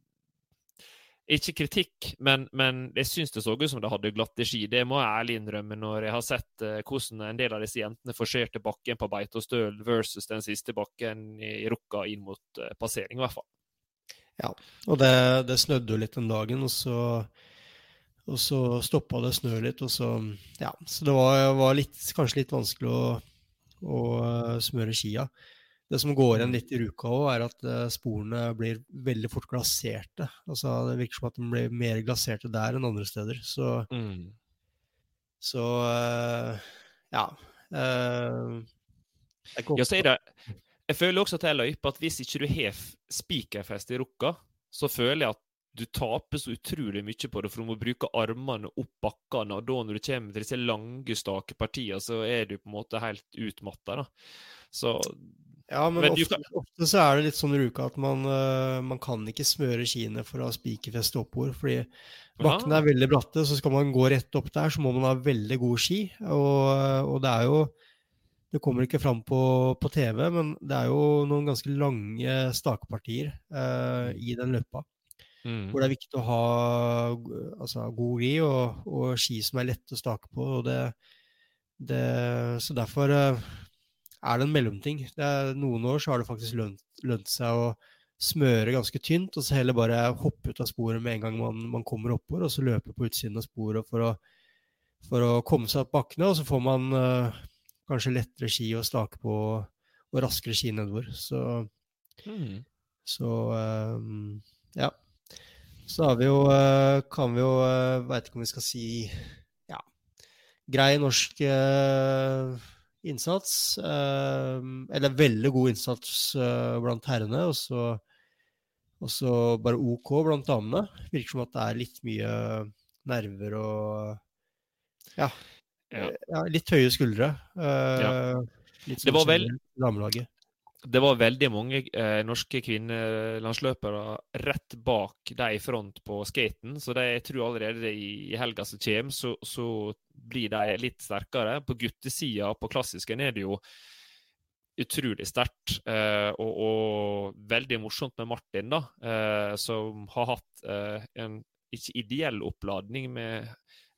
ikke kritikk, men, men jeg syns det så ut som de hadde glatte ski. Det må jeg ærlig innrømme når jeg har sett uh, hvordan en del av disse jentene forserte bakken på Beitostøl versus den siste bakken i Rukka inn mot uh, passering, i hvert fall. Ja, og det, det snødde jo litt den dagen, og så, og så stoppa det snø litt, og så Ja, så det var, var litt, kanskje litt vanskelig å, å uh, smøre skia. Det som går igjen mm. litt i Ruka òg, er at uh, sporene blir veldig fort glaserte. Altså, det virker som at de blir mer glaserte der enn andre steder. Så, mm. så uh, ja. Uh, så er det Jeg føler også til løype at hvis ikke du har spikerfest i Rukka, så føler jeg at du taper så utrolig mye på det, for du må bruke armene opp bakkene. Og da når du kommer til disse lange, stake partiene, så er du på en måte helt utmatta. Så ja, men, men ofte, kan... ofte, så er det litt sånn i uka at man, uh, man kan ikke smøre skiene for å ha spikerfeste oppover. Fordi bakkene er veldig bratte, så skal man gå rett opp der, så må man ha veldig god ski. Og, og det er jo Det kommer ikke fram på, på, TV, men det er jo noen ganske lange stakepartier uh, i den løypa. Mm. Hvor det er viktig å ha altså, god ri og, og, ski som er lette å stake på. og det, det så derfor uh, er det en mellomting. Det er, noen år så har det faktisk lønt, lønt, seg å smøre ganske tynt, og så heller bare hoppe ut av sporet med en gang man, man kommer oppover, og så løpe på utsiden av sporet for å, for å komme seg opp bakkene, og så får man uh, kanskje lettere ski å stake på og raskere ski nedover. Så, mm. så um, ja. Så har vi jo, uh, kan vi jo Veit ikke om vi skal si ja, grei norsk innsats. Eh, eller veldig god innsats eh, blant herrene, og så, og så bare OK blant damene. Virker som at det er litt mye nerver og ja, ja. ja litt høye skuldre. Ja. Litt som det var vel damelaget det var veldig mange eh, norske kvinnelandsløpere rett bak de i front på skaten. Så de, jeg tror allerede i, i helga som kommer, så, så, blir de litt sterkere. På guttesida på klassisken er det jo utrolig sterkt. Eh, og, og, veldig morsomt med Martin, da, eh, som har hatt eh, en ikke ideell oppladning med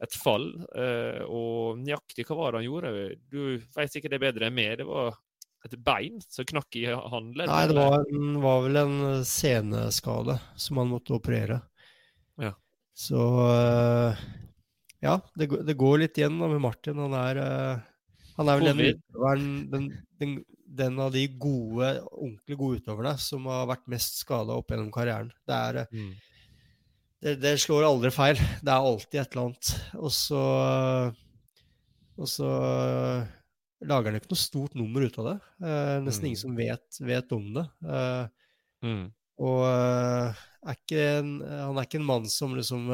et fall. Eh, og nøyaktig hva var det han gjorde? Du vet sikkert det bedre enn meg. Det var et bein som knakk i håndleddet? Nei, det var, var, vel en seneskade som han måtte operere. Ja. Så uh, ja, det, det, går litt igjen da med Martin. Han er, uh, han er vel den, den, den, den, av de gode, ordentlig gode utøverne som har vært mest skada opp gjennom karrieren. Det, er, uh, mm. det, det, slår aldri feil. Det er alltid et eller annet. Og så, og så lager han ikke noe stort nummer ut av det. Eh, nesten mm. ingen som vet, vet om det. Eh, mm. Og eh, er en, han er ikke en mann som liksom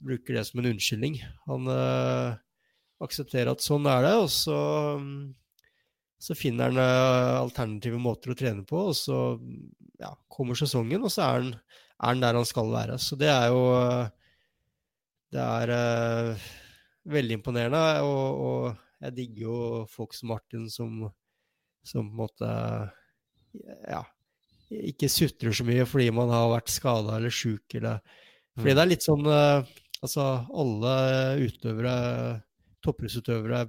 bruker det som en unnskyldning. Han aksepterer at sånn er det, og så, um, så finner han alternative måter å trene på, og så ja, kommer sesongen, og så er han, er han, der han skal være. Så det er jo Det er veldig imponerende. og, og jeg digger jo folk som Martin som, som på en måte ja, ikke sutrer så mye fordi man har vært skada eller sjuk. Eller, fordi mm. det er litt sånn uh, Altså, alle utøvere, toppidrettsutøvere,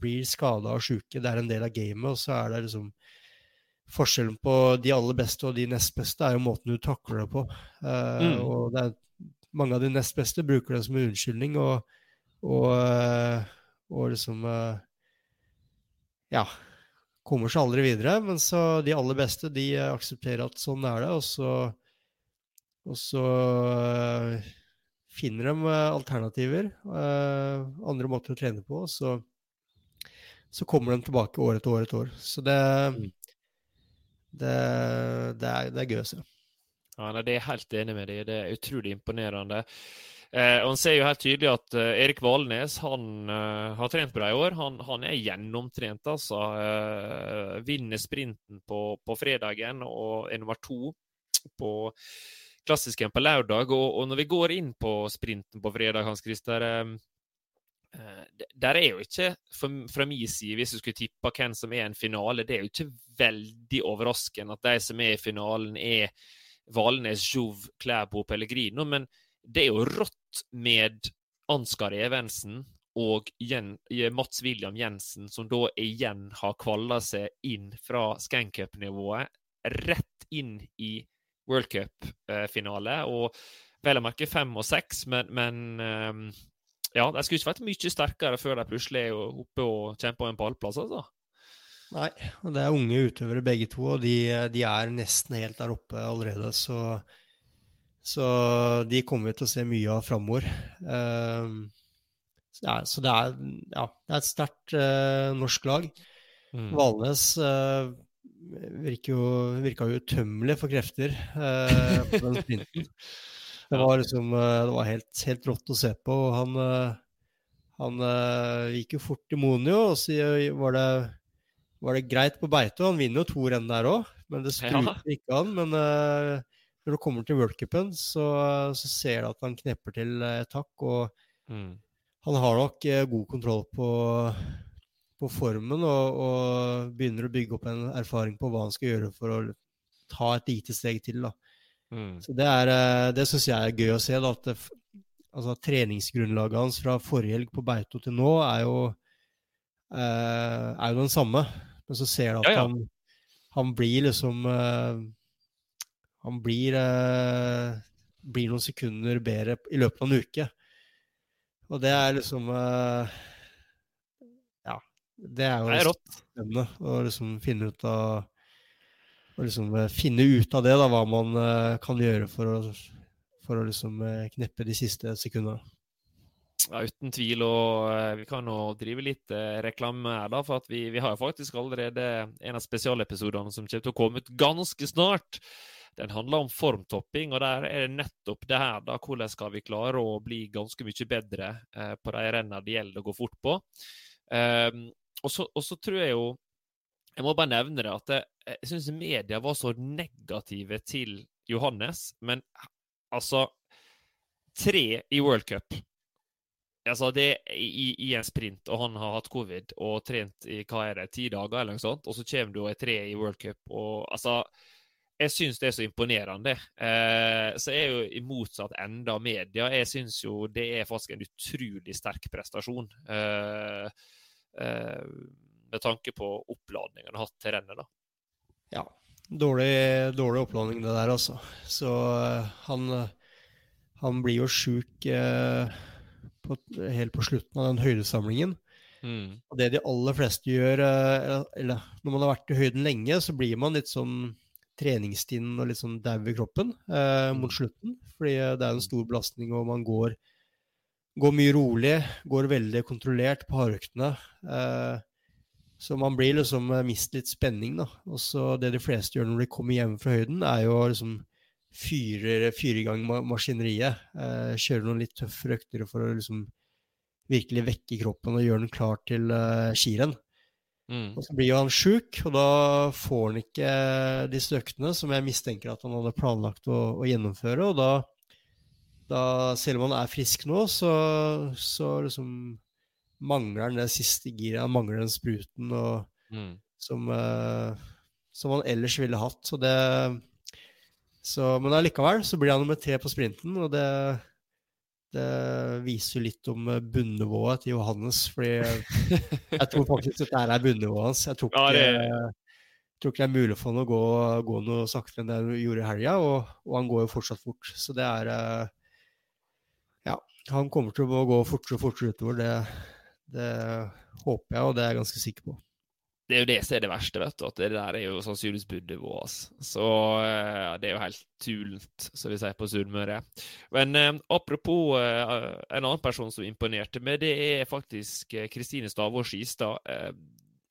blir skada og sjuke. Det er en del av gamet, og så er det liksom Forskjellen på de aller beste og de nest beste er jo måten du takler det på. Uh, mm. Og er, mange av de nest beste bruker det som en unnskyldning, og, og uh, og liksom eh, Ja. Kommer seg aldri videre. Men så de aller beste, de aksepterer at sånn er det, og så Og så eh, finner de eh, alternativer, andre måter å trene på, og så, så kommer de tilbake år etter år etter år. Så det, mm. det, det, er, det er gøy å se. Ja, det er jeg helt enig med deg Det er utrolig imponerende. Eh, og En ser jo helt tydelig at eh, Erik Valnes han eh, har trent bra i år. Han, han er gjennomtrent. altså. Eh, vinner sprinten på, på, fredagen og er nummer to på klassisken på lørdag. Og, og, når vi går inn på sprinten på fredag, Hans Christer eh, der er jo ikke, fra min side, hvis du skulle tippe hvem som er en finale, det er jo ikke veldig overraskende at de som er i finalen, er Valnes, Jouv, Klæbo, Pellegrino. Men det er jo rått med Ansgar Evensen og Mats William Jensen, som da igjen har kvalla seg inn fra Scancup-nivået rett inn i World Cup-finale. Og vel å merke fem og seks, men, men ehm, ja, de skulle ikke vært mye sterkere før de plutselig er oppe og kjemper en pallplass. altså. Nei, det er unge utøvere begge to, og de, de er nesten helt der oppe allerede. Så, så de kommer vi til å se mye av framover. Uh, ja, så det er, ja, det er et sterkt uh, norsk lag. Mm. Valnes uh, virker jo, virka jo utømmelig for krefter uh, på den sprinten. Det var liksom det var helt, helt rått å se på. og Han, han gikk jo fort i Monio, og så var det, var det greit på beite. Han vinner jo to renn der òg, men det spruter ja. ikke an. Men når det kommer til worldcupen, så, så ser du at han knepper til et hakk. og mm han har nok eh, god kontroll på, på formen og, og, begynner å bygge opp en erfaring på hva han skal gjøre for å ta et lite steg til. da. Mm. Så Det, er, eh, det syns jeg er gøy å se. da, at det, altså, Treningsgrunnlaget hans fra forrige helg på Beito til nå er jo, eh, er jo den samme. Men så ser du at ja, ja. Han, han, blir liksom eh, Han blir, eh, blir noen sekunder bedre i løpet av en uke. Og det er liksom eh, Ja. Det er jo det er spennende å liksom finne ut av å liksom eh, finne ut av det, da, hva man uh, kan gjøre for å, for å liksom uh, kneppe de siste sekundene. Ja, uten tvil. Og vi kan jo drive litt reklame her, da. For at vi, vi har faktisk allerede en av spesialepisodene som kommer til å komme ut ganske snart. Den handler om formtopping, og der er det nettopp det her. da, Hvordan skal vi klare å bli ganske mye bedre eh, på de rennene det gjelder å gå fort på. Um, og, så, og, så, tror jeg jo Jeg må bare nevne det at jeg, jeg syns media var så negative til Johannes. Men altså Tre i World Cup. Altså det i, i, en sprint, og han har hatt covid og trent i hva er det, ti dager, eller noe sånt, og så kommer du og er tre i World Cup. og altså jeg syns det er så imponerende. Eh, så er jo i motsatt ende av media. Jeg syns jo det er faktisk en utrolig sterk prestasjon. Eh, eh, med tanke på oppladningen han har hatt til rennet, da. Ja. Dårlig, dårlig oppladning, det der, altså. Så uh, han, han blir jo sjuk uh, helt på slutten av den høydesamlingen. Mm. Og det de aller fleste gjør, eller når man har vært i høyden lenge, så blir man litt sånn treningsstinn og litt sånn dau i kroppen eh, mot mm. slutten. Fordi eh, det er en stor belastning, og man går, går mye rolig. Går veldig kontrollert på hardøktene. Eh, så man blir liksom mist litt spenning, da. Og så det de fleste gjør når de kommer hjem fra høyden, er jo liksom fyre, fyre i gang maskineriet. Eh, kjøre noen litt tøffere økter for å liksom virkelig vekke kroppen og gjøre den klar til eh, skirenn. Mm. Og så blir jo han sjuk, og da får han ikke disse øktene som jeg mistenker at han hadde planlagt å, å gjennomføre. Og da, da, selv om han er frisk nå, så, så liksom mangler han det siste giret. Han mangler den spruten og, mm. som, uh, som, han ellers ville hatt. Så det, så, men allikevel så blir han nummer tre på sprinten, og det, det viser jo litt om eh, bunnivået til Johannes. fordi jeg tror faktisk dette er bunnivået hans. Jeg tror ikke, ja, det... jeg tror ikke det er mulig for han å gå, gå noe saktere enn det han gjorde i helga, og, og, han går jo fortsatt fort. Så det er eh, Ja, han kommer til å gå fortere og fortere utover. Det, det håper jeg, og det er jeg ganske sikker på det er jo det som er det verste, vet du. At det der er jo sannsynligvis bunnivået hans. Så uh, det er jo helt tulent, som vi sier på Sunnmøre. Men uh, apropos uh, en annen person som imponerte meg, det er faktisk Kristine Stavår Skistad.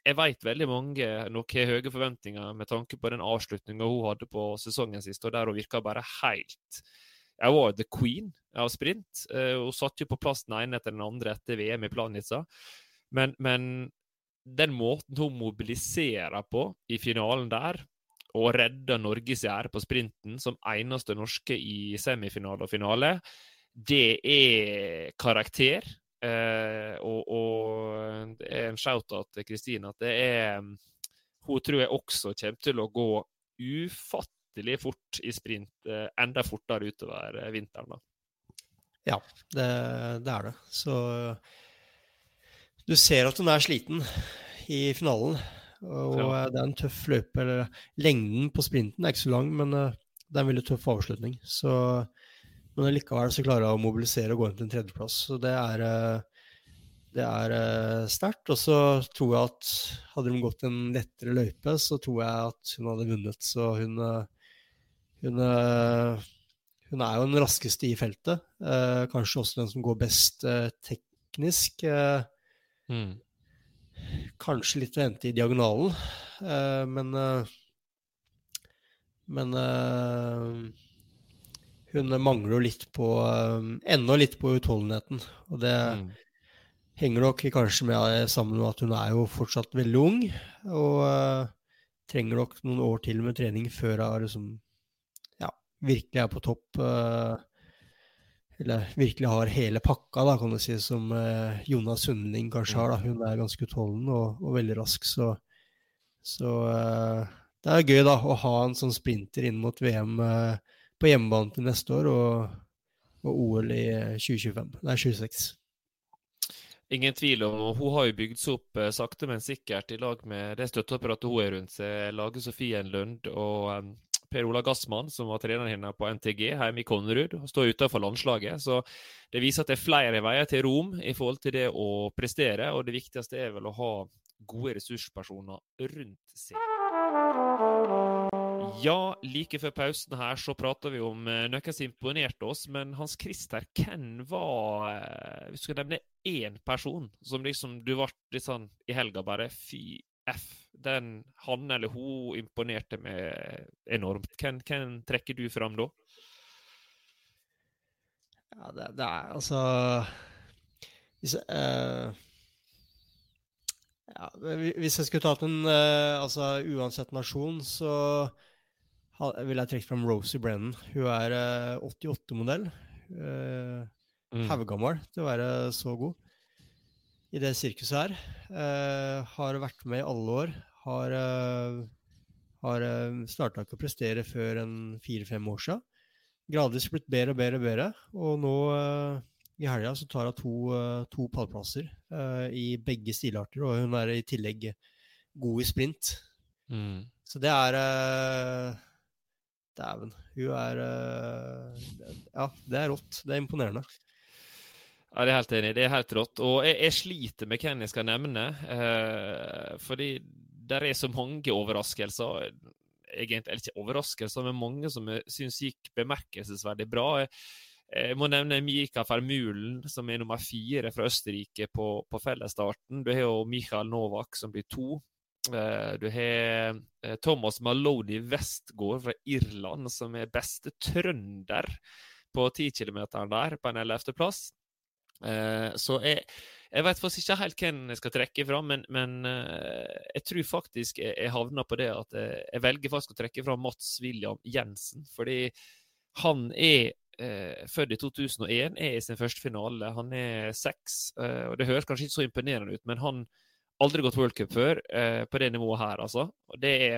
jeg vet veldig mange nok har høye forventninger med tanke på den avslutninga hun hadde på sesongen sist, og der hun virka bare helt Jeg var the queen av sprint. hun satt jo på plass den ene etter den andre etter VM i Planica. Men, men den måten hun mobiliserer på i finalen der, og redder Norges ære på sprinten som eneste norske i semifinale og finale, det er karakter. Eh, og, og, det er en shout-out til Kristine at det er Hun tror jeg også kommer til å gå ufattelig fort i sprint, eh, enda fortere utover eh, vinteren. da. Ja, det, det, er det. Så du ser at hun er sliten i finalen. Og ja. det er en tøff løype. Lengden på sprinten er ikke så lang, men det er en veldig tøff avslutning. Så, men likevel så klarer hun å mobilisere og gå inn til en tredjeplass. Så det er det er sterkt. Og så tror jeg at hadde hun gått en lettere løype, så tror jeg at hun hadde vunnet. Så hun, hun, hun er jo den raskeste i feltet. Uh, kanskje også den som går best teknisk. Mm. Kanskje litt å hente i diagonalen, men Men hun mangler jo litt på Enda litt på utholdenheten. Og det mm henger nok kanskje med sammen med at hun er jo fortsatt veldig ung. Og uh, trenger nok noen år til med trening før hun liksom, ja, virkelig er på topp. Uh, eller virkelig har hele pakka, da, kan du si, som eh, Jonas Sundling kanskje har. da. Hun er ganske utholdende og, og veldig rask, så, så det er gøy da, å ha en sånn sprinter inn mot VM på hjemmebane til neste år og, og OL i 2025. Nei, 26. Ingen tvil om og Hun har jo bygd seg opp eh, sakte, men sikkert i lag med det støtteapparatet hun er rundt seg. Lage Sofien Lund og um, Per Ola Gassmann, som var treneren hennes på NTG hjemme i Konnerud, står utenfor landslaget. Så det viser at det er flere veier til rom i forhold til det å prestere. Og det viktigste er vel å ha gode ressurspersoner rundt seg. Ja, like før pausen her så prata vi om noen som imponerte oss. Men Hans Christer, hvem var Vi Hvis du skal nevne én person som liksom du ble litt sånn i helga bare Fy F. Den, han eller hun imponerte meg enormt. Hvem, hvem trekker du fram da? Ja, det, det er altså hvis, uh, ja, hvis jeg skulle tatt en uh, altså Uansett nasjon, så vil jeg trekke fram Rosie Brennan. Hun er 88-modell. Uh, eh, mm. Haugammel til å være så god i det sirkuset her. Uh, har vært med i alle år. Har, uh, har uh, starta ikke å prestere før en fire-fem år siden. Gradvis blitt bedre og bedre og bedre. Og nå uh, i helga så tar hun to, to pallplasser i begge stilarter, og hun er i tillegg god i sprint. Mm. Så det er Dæven. Hun er Ja, det er rått. Det er imponerende. Ja, det er helt enig. Det er helt rått. Og jeg, jeg sliter med hvem jeg skal nevne. Eh, fordi der er så mange overraskelser. Egentlig eller ikke overraskelser, men mange som jeg syns gikk bemerkelsesverdig bra. Jeg, jeg må nevne Mika Fermulen, som er nummer fire fra Østerrike på, på fellesstarten. Du har jo Michael Novak, som blir to. Eh, du har eh, Thomas Maloney Westgård fra Irland, som er beste trønder på 10 km der, på en 11.-plass. Eh, så jeg, jeg vet ikke helt hvem jeg skal trekke fra, men, men jeg tror faktisk jeg, jeg havner på det at jeg, jeg, velger faktisk å trekke fra Mats William Jensen. Fordi han er eh, født i 2001, er i sin første finale. Han er seks, eh, og det høres kanskje ikke så imponerende ut, men han har Aldri gått worldcup før eh, på det nivået her, altså. Det,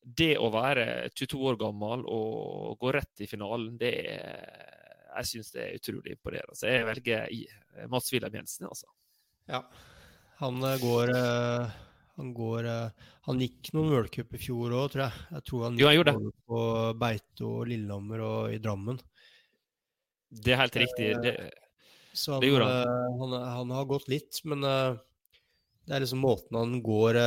det å være 22 år gammel og gå rett i finalen, det er Jeg syns det er utrolig imponerende. Så jeg velger eh, Mats Wilhelm Jensen, altså. Ja. Han eh, går eh, han går Han gikk noen worldcup i fjor òg, tror jeg. Jeg tror han gikk jo, på Beito Lillehammer og i Drammen. Det er helt riktig. Det, så han, det gjorde han. han. han. har gått litt, men det er liksom måten han går,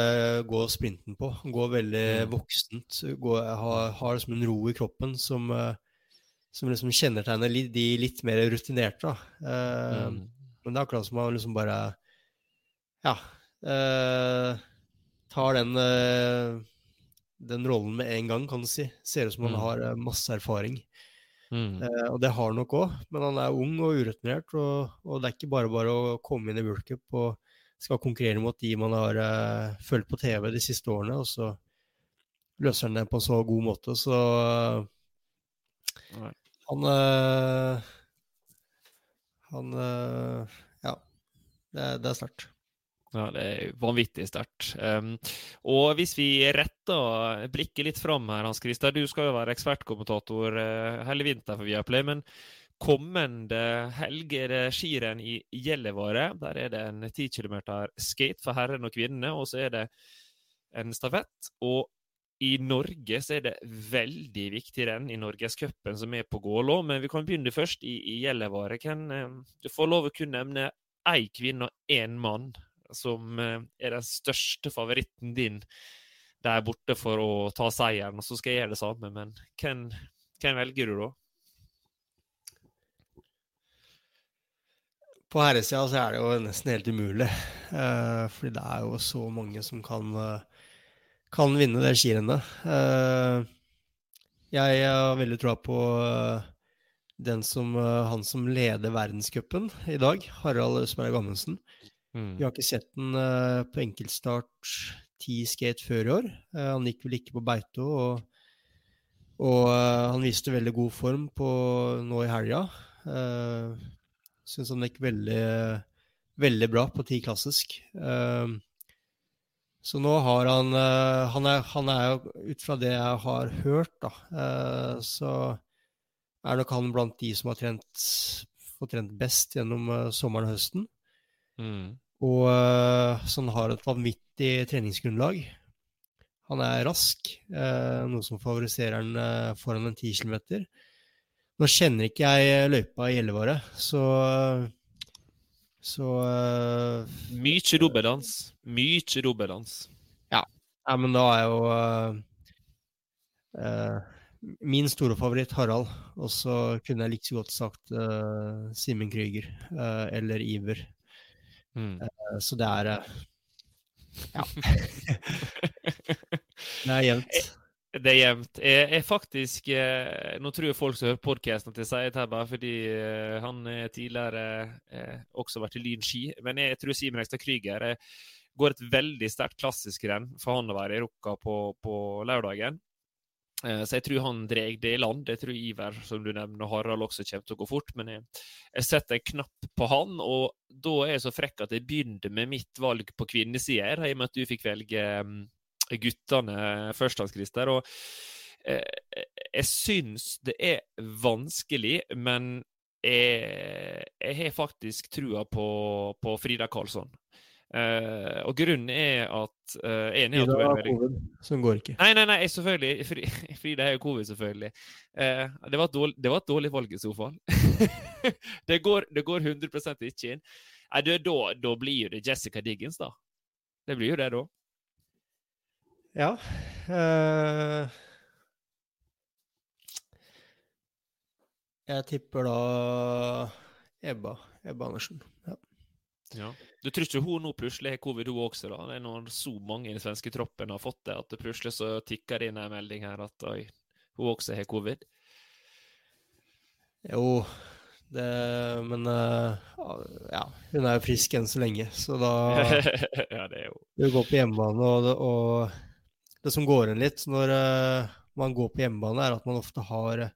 går sprinten på. Han går veldig mm. voksent. Går, har, har, liksom en ro i kroppen som, som liksom kjennetegner de litt mer rutinerte. Uh, mm. Men det er akkurat som man liksom bare Ja. tar den, den rollen med en gang, kan du si. Ser ut som han mm. har masse erfaring. Mm. og det har han nok òg, men han er ung og urutinert. Og, og, det er ikke bare bare å komme inn i World og skal konkurrere mot de man har uh, fulgt på TV de siste årene, og så løser han det på en så god måte. Så uh, han øh, Han Ja. Det, det er sterkt. Ja, det er vanvittig sterkt. Um, og hvis vi retter blikket litt fram her, Hans Christer. Du skal jo være ekspertkommentator uh, hele vinteren for Viaplay. Men kommende helg er det skirenn i Gjellivare. Der er det en 10 km skate for herrene og kvinnene, og så er det en stafett. Og i Norge så er det veldig viktig renn i Norgescupen som er på Gålå. Men vi kan begynne først i, i Gjellivare. Du får lov å kunne nevne én kvinne og én mann som er den største favoritten din der borte for å ta seieren. Og så skal jeg gjøre det samme, men hvem, hvem velger du da? På herresida så er det jo nesten helt umulig. Uh, fordi det er jo så mange som kan, uh, kan vinne det skirennet. Uh, jeg har veldig troa på den som, han som leder verdenscupen i dag, Harald Østberg Amundsen. Mm. Vi har ikke sett den på enkeltstart ti skate før i år. han gikk vel ikke på Beito, og, og han viste veldig god form på, nå i helga. Syns han gikk veldig, veldig bra på ti klassisk. Uh, så nå har han uh, han, er, han er jo ut fra det jeg har hørt, da, uh, så er nok han blant de som har trent, fått trent best gjennom uh, sommeren og høsten. Mm. Og så han har et vanvittig treningsgrunnlag. Han er rask, noe som favoriserer han foran en 10 km. Nå kjenner ikke jeg løypa i Gjellivare, så så uh, Mye dobbeltdans. Mye dobbeltdans. Ja. ja. Men da er jo uh, uh, min store favoritt Harald. Og så kunne jeg like så godt sagt uh, Simen Krüger eller Iver. Mm. så det er Ja. det er jevnt. Det er jevnt. Jeg, jeg faktisk eh, Nå tror jeg folk som hører podkasten til sier dette bare fordi eh, han er tidligere eh, også vært i Lyn ski. Men jeg tror Simen Ekstad Krüger går et veldig sterkt klassisk renn for han å være i Rukka på, på lørdagen. Så jeg tror han drar det i land. Jeg tror Iver, som du nevner, og Harald også kommer til å gå fort. Men jeg, jeg setter en knapp på han, og da er jeg så frekk at jeg begynner med mitt valg på kvinnesida, i og med at du fikk velge um, guttene førstehandskrister, Og eh, jeg syns det er vanskelig, men jeg, jeg har faktisk trua på, på Frida Karlsson. Uh, og grunnen er at uh, enig Frida har covid, som går ikke. Nei, nei, nei, selvfølgelig. Frida har jo covid, selvfølgelig. Uh, det, var dårlig, det, var et dårlig valg i så fall. det, går, det, går, 100 ikke inn. Nei, da, da blir jo det Jessica Diggins, da. Det blir jo det, da. Ja. Uh, jeg tipper da Ebba. Ebba Andersen. Ja. ja. Du tror ikke hun nå plutselig har covid, hun også? da? Det er når så mange i den svenske troppen har fått det, at det plutselig så tikker det inn en melding her at oi, hun også har covid? Jo, det, men uh, ja, hun er jo frisk enn så lenge, så da ja, det er jo... Hun går på hjemmebane, og, og det som går inn litt når uh, man går på hjemmebane, er at man ofte har uh,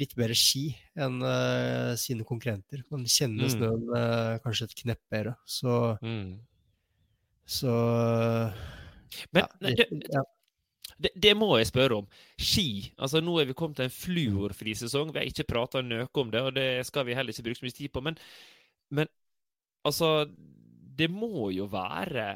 litt bedre ski enn uh, sine konkurrenter. Man kjenner mm. snøen kanskje et knepp bedre. Så mm. Så Men ja, det, ja. Det, det, må jeg spørre om. Ski. altså Nå er vi kommet til en fluorfri sesong. Vi har ikke prata noe om det, og det skal vi heller ikke bruke så mye tid på. Men, men altså Det må jo være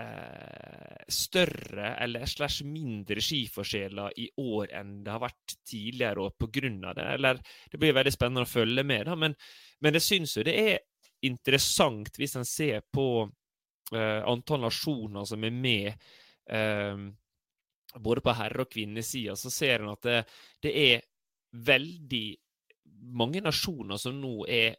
eh, større eller slash mindre skiforskjeller i år enn det har vært tidligere år pga. det. Eller det blir veldig spennende å følge med, da. Men, men jeg syns jo det er interessant hvis en ser på uh, antall nasjoner som er med. Uh, både på herre- og kvinnesida, så ser en at det, det, er veldig mange nasjoner som nå er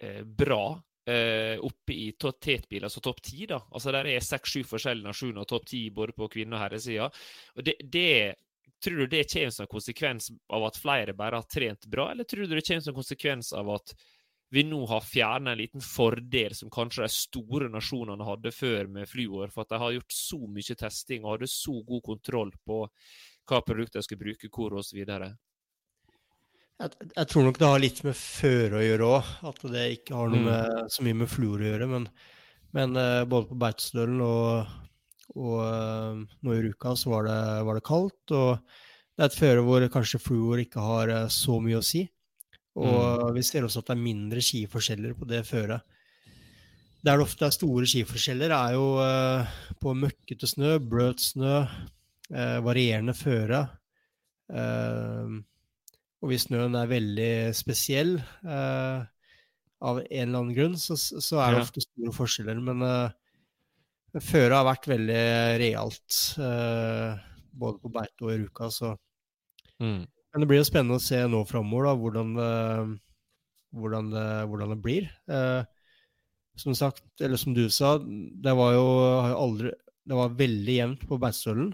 eh, bra eh, oppe i tetbil, altså topp ti. da. Altså Der er seks-sju forskjellige nasjoner og topp ti både på kvinne- og herresida. Og det, det, Tror du det kommer som en konsekvens av at flere bare har trent bra, eller tror du det kommer som en konsekvens av at vi nå har fjernet en liten fordel som kanskje de store nasjonene hadde før med fluor, for at de har gjort så mye testing og hadde så god kontroll på hva produkter de skulle bruke, hvor osv.? Jeg, jeg, tror nok det har litt med føre å gjøre òg. At det ikke har noe mm. med, så mye med fluor å gjøre. Men, Men uh, både på Beitostølen og, og uh, nå i Ruka så var det, var det, kaldt. Og det er et føre hvor kanskje fluor ikke har uh, så mye å si. Og mm. vi ser også at det er mindre skiforskjeller på det føret. Der det ofte er store skiforskjeller, er jo på møkkete snø, bløt snø, varierende føre. Og hvis snøen er veldig spesiell, av en eller annen grunn, så, så er det ja. ofte store forskjeller. Men uh, føret har vært veldig realt, uh, både på beite og i Ruka. Så. Mm. Men det blir jo spennende å se nå framover hvordan, uh, hvordan, hvordan, det blir. Uh, som sagt, eller som du sa, det var jo aldri Det var veldig jevnt på Beitostølen.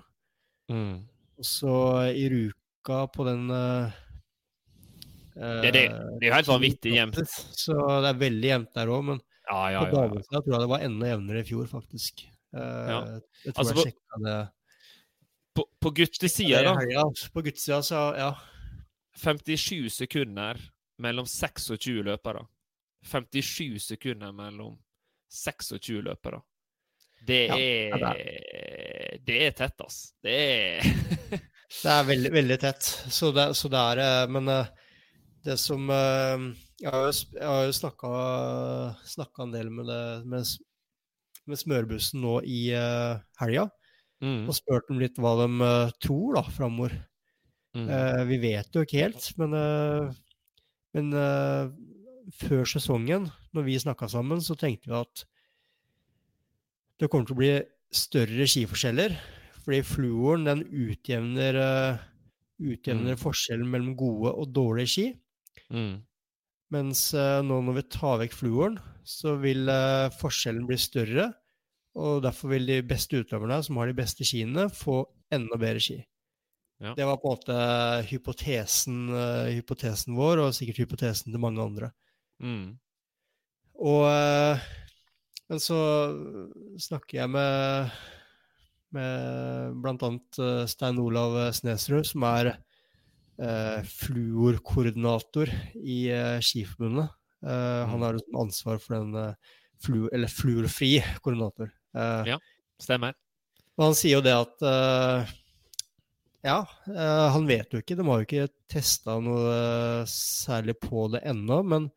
Mm. Så i Ruka, på den uh, det, det, det, er jo helt vanvittig jevnt. Så det er veldig jevnt der òg, men ja, ja, på damesida ja, tror jeg det var enda jevnere i fjor, faktisk. Uh, jeg tror altså, jeg sjekka det. På, på guttesida, da? Ja, på guttesida, så ja. 57 sekunder mellom 26 løpere. 57 sekunder mellom 26 løpere. Det er Det er tett, ass. Det er Det er veldig, veldig tett. Så det, så det er eh, Men uh, det som eh, Jeg har jo, jeg jo snakka en del med, det, med, med smørbussen nå i uh, helga. Mm. Og spurt dem litt hva de uh, tror da, framover. Mm. Uh, vi vet jo ikke helt, men, uh, men før sesongen, når vi snakka sammen, så tenkte vi at det kommer til å bli større skiforskjeller. Fordi fluoren den utjevner, utjevner mm. forskjellen mellom gode og dårlige ski. Mm. Mens uh, nå når vi tar vekk fluoren, så vil uh, forskjellen bli større. Og derfor vil de beste utøverne, som har de beste skiene, få enda bedre ski. Ja. Det var på en måte hypotesen, uh, hypotesen, vår, og sikkert hypotesen til mange andre. Mm. Og Men så snakker jeg med, med annet Stein Olav Snesrud, som er eh, fluorkoordinator i eh, Skiforbundet. Eh, han mm. har liksom ansvar for den eh, flu, eller fluorfri koordinator. Eh, ja, stemmer. Og han sier jo det at eh, ja, han vet jo ikke. De har jo ikke testa noe særlig på det ennå. Men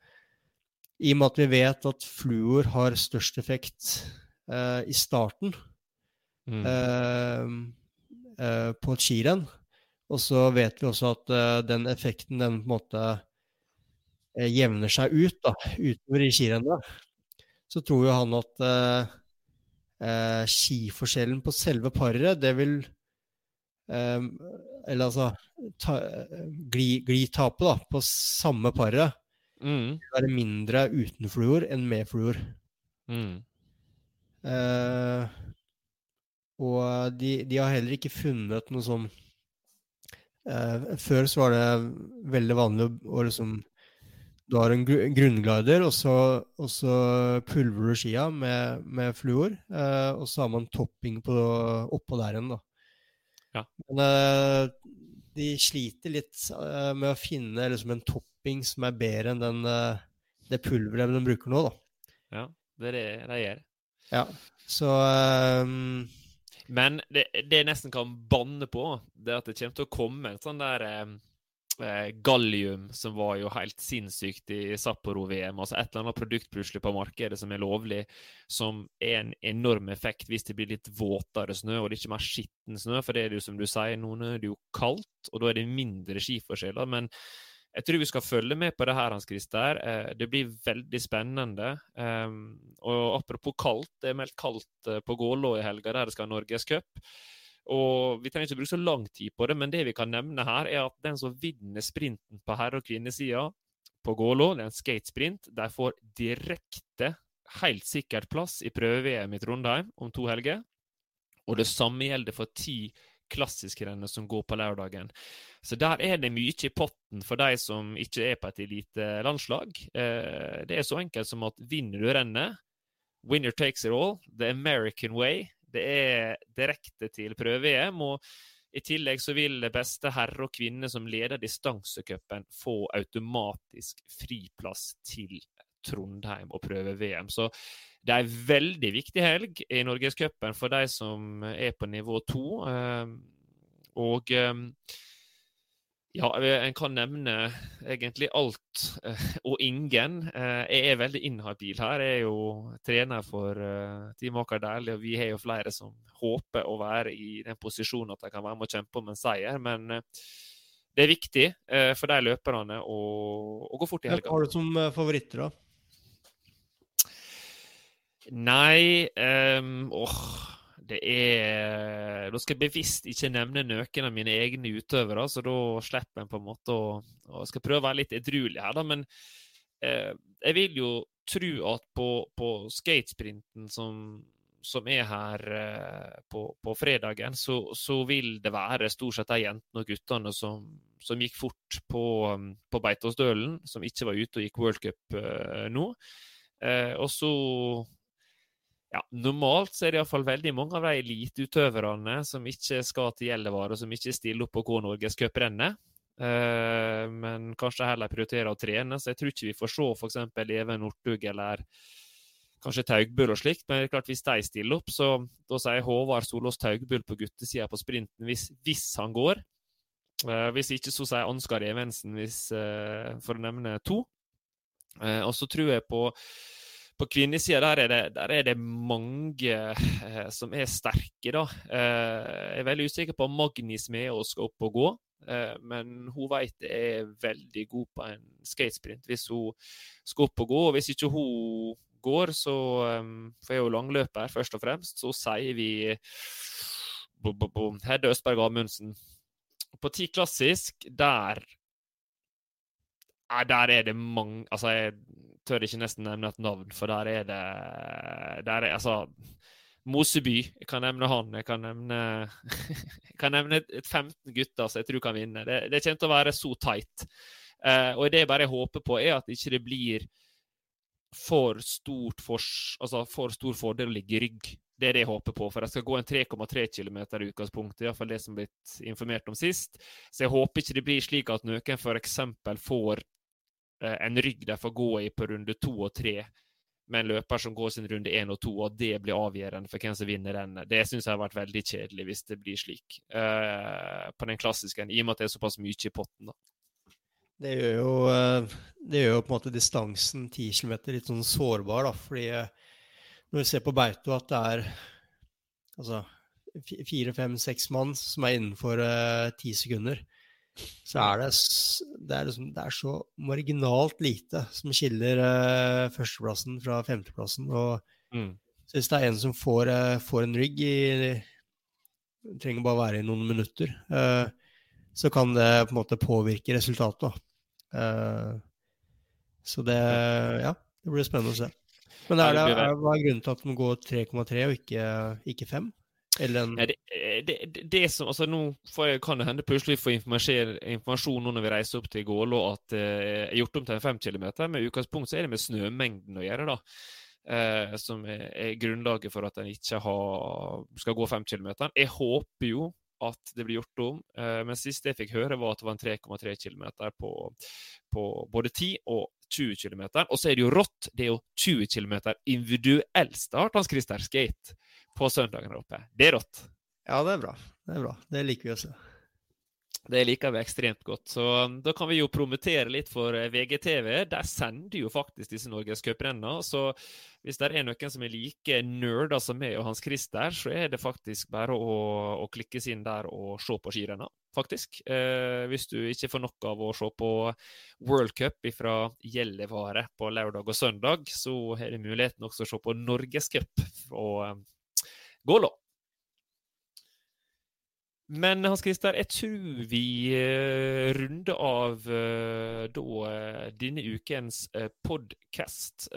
i og med at vi vet at fluor har størst effekt i starten mm. på et skirenn, og så vet vi også at uh, den effekten den på en måte uh, jevner seg ut da, utover i skirennet. Så tror jo han at uh, skiforskjellen på selve paret, det vil Eller altså ta, gli, glitapet da, på samme paret mm. vil være mindre uten fluor enn med fluor. Mm. og de, de, har heller ikke funnet noe sånn Uh, før så var det veldig vanlig å liksom Du har en gr grunnglider, og så, og så pulverer du skia med, med fluor. Uh, og så har man topping på, oppå der igjen, da. Ja. Men uh, de sliter litt med å finne liksom, en topping som er bedre enn den, det pulveret de bruker nå, da. Ja, det er det de gjør. Ja, så um, men det, jeg nesten kan banne på, det er at det kommer til å komme en sånn der eh, eh gallium som var jo helt sinnssykt i Sapporo-VM. Altså et eller annet produkt plutselig på markedet som er lovlig, som er en enorm effekt hvis det blir litt våtere snø og det er ikke mer skitten snø. For det er jo som du sier, noen er det jo kaldt, og da er det mindre skiforskjeller. men jeg tror vi skal følge med på det her, Hans Christer. Eh, det blir veldig spennende. Ehm, og apropos kaldt, det er meldt kaldt eh, på Gålå i helga, der det skal ha Norgescup. Og vi trenger ikke bruke så lang tid på det, men det vi kan nevne her, er at den som vinner sprinten på herre- og kvinnesida på Gålå, det er en skatesprint, de får direkte, helt sikkert plass i prøve-VM i Trondheim om to helger. Og det samme gjelder for ti klassiskrennet som går på lørdagen. Så der er det mye i potten for de som ikke er på et elitelandslag. Eh, det er så enkelt som at vinner du rennet, winner takes it all, the American way. Det er direkte til prøve-EM. og i tillegg så vil beste herre og kvinne som leder distansecupen, få automatisk friplass til Trondheim og prøve VM. Så det er en veldig viktig helg i Norgescupen for de som er på nivå to. Eh, og eh, ja, en kan nevne egentlig alt og ingen. Jeg er veldig inhabil her. Jeg er jo trener for Team Aker Dæhlie, og vi har jo flere som håper å være i den posisjonen at de kan være med og kjempe om en seier. Men det er viktig for de løperne å, å gå fort i helga. Hva har du som favoritter, da? Nei um, åh, det er Da skal jeg bevisst ikke nevne noen av mine egne utøvere, så da slipper en på en måte å og skal prøve å være litt edruelig her, da. Men eh, jeg vil jo tro at på, på skatesprinten som, som er her eh, på, på, fredagen, så, så, vil det være stort sett de jentene og guttene som, som gikk fort på, på Beitostølen, som ikke var ute og gikk worldcup eh, nå. Eh, og så ja, normalt så er det iallfall veldig mange av de eliteutøverne som ikke skal til Gjellivare, og som ikke stiller opp på K-Norgescuprennet. Uh, men kanskje heller prioriterer å trene, så jeg tror ikke vi får se f.eks. Even Northug eller kanskje Taugbull og slikt. Men det er klart hvis de stiller opp, så da sier Håvard Solås Taugbull på guttesida på sprinten hvis, hvis han går. Uh, hvis ikke, så sier Ansgar Evensen, hvis, uh, for å nevne to. og så tror jeg på på kvinnesida der, er der er det mange eh, som er sterke, da. Eh, jeg er veldig usikker på om Magni Smeås skal opp og gå. Eh, men hun vet jeg er veldig god på en skatesprint hvis hun skal opp og gå. Og hvis ikke hun går, så um, For jeg er jo langløper, først og fremst, så sier vi bo, bo, bo, Hedde Østberg Amundsen. På ti klassisk, der Der er det mange Altså, jeg tør ikke nesten nevne et navn, for der er det der er, Altså, Moseby, jeg kan nevne han. Jeg kan nevne, jeg kan nevne et 15 gutter som jeg tror kan vinne. Det, det kommer til å være så tight. Uh, og det jeg bare håper på, er at ikke det blir for, for, altså for stor fordel å ligge i rygg. Det er det jeg håper på. For jeg skal gå en 3,3 km i utgangspunktet, iallfall det som blitt informert om sist. Så jeg håper ikke det blir slik at noen f.eks. får en rygg de får gå i på runde to og tre, med en løper som går sin runde én og to, og det blir avgjørende for hvem som vinner den. Det syns jeg har vært veldig kjedelig hvis det blir slik uh, på den klassiske, i og med at det er såpass mye i potten. da. Det gjør jo, eh, det gjør jo på en måte distansen 10 km litt sånn sårbar, da, fordi når vi ser på Beito at det er altså fire, fem, seks mann som er innenfor ti sekunder, så er det, det, er liksom, det er så marginalt lite som skiller uh, førsteplassen fra femteplassen. Og mm. så hvis det er en som får, uh, får en i det trenger bare være i noen minutter, uh, så kan det på en måte påvirke resultatet. så det Ja, det blir spennende å se. Men er det, er, hva er grunnen til at de går 3,3 og ikke, ikke 5? Eller en... det, eh, det, det, som, altså Nå jeg, kan det hende plutselig får informasjon nå når vi reiser opp til Gålå at eh, er gjort om til en fem kilometer. Med utgangspunkt så er det med snømengden å gjøre, da. Eh, som er, er, grunnlaget for at en ikke har, skal gå fem kilometer. Jeg håper jo at det blir gjort om, eh, men sist jeg fikk høre, var at det var en 3,3 km på, på både 10 og 20 km. Og så er det jo rått. Det er jo 20 km individuell start, Hans Christer Skate på søndagen her oppe. Det er rått. Ja, det er bra. Det er bra. Det liker vi også. Det liker vi ekstremt godt. Så um, da kan vi jo promotere litt for eh, VGTV. Der sender jo faktisk disse norgescuprennene. Så hvis det er noen som er like nerder som meg og Hans Christer, så er det faktisk bare å, å klikkes inn der og se på skirenna, faktisk. Eh, hvis du ikke får nok av å se på World Cup fra Gjellivare på lørdag og søndag, så har du muligheten også å se på Norgescup og Gålå. Men Hans Christer, jeg tror vi uh, runder av uh, da uh, denne ukens uh, podkast.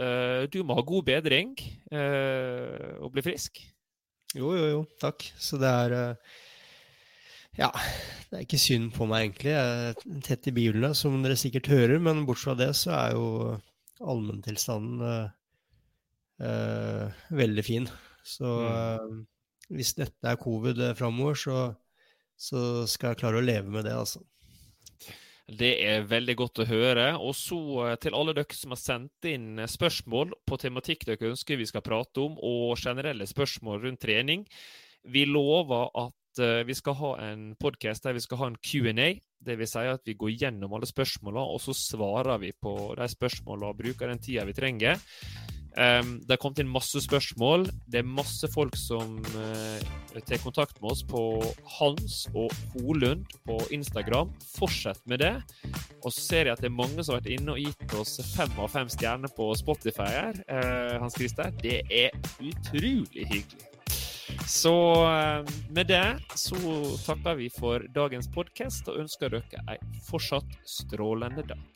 du må ha god bedring og bli frisk. Jo, jo, jo. Takk. Så det er Ja, det er ikke synd på meg, egentlig. Jeg er tett i bilene, som dere sikkert hører. Men bortsett fra det, så er jo allmenntilstanden veldig fin. Så mm. hvis dette er covid framover, så så skal jeg klare å leve med det, altså. Det er veldig godt å høre. Og så eh, til alle dere som har sendt inn spørsmål på tematikk dere ønsker vi skal prate om, og generelle spørsmål rundt trening. Vi lover at eh, vi skal ha en podkast der vi skal ha en Q&A. Det vil si at vi går gjennom alle spørsmåla, og så svarer vi på de spørsmåla og bruker den tida vi trenger. Um, det har kommet inn masse spørsmål. Det er masse folk som uh, tar kontakt med oss på Hans og Holund på Instagram. Fortsett med det. Og så ser jeg at det er mange som har vært inne og gitt oss fem av fem stjerner på Spotify her. Uh, Hans Christer. Det er utrolig hyggelig. Så uh, med det så takker vi for dagens podkast og ønsker dere ei fortsatt strålende dag.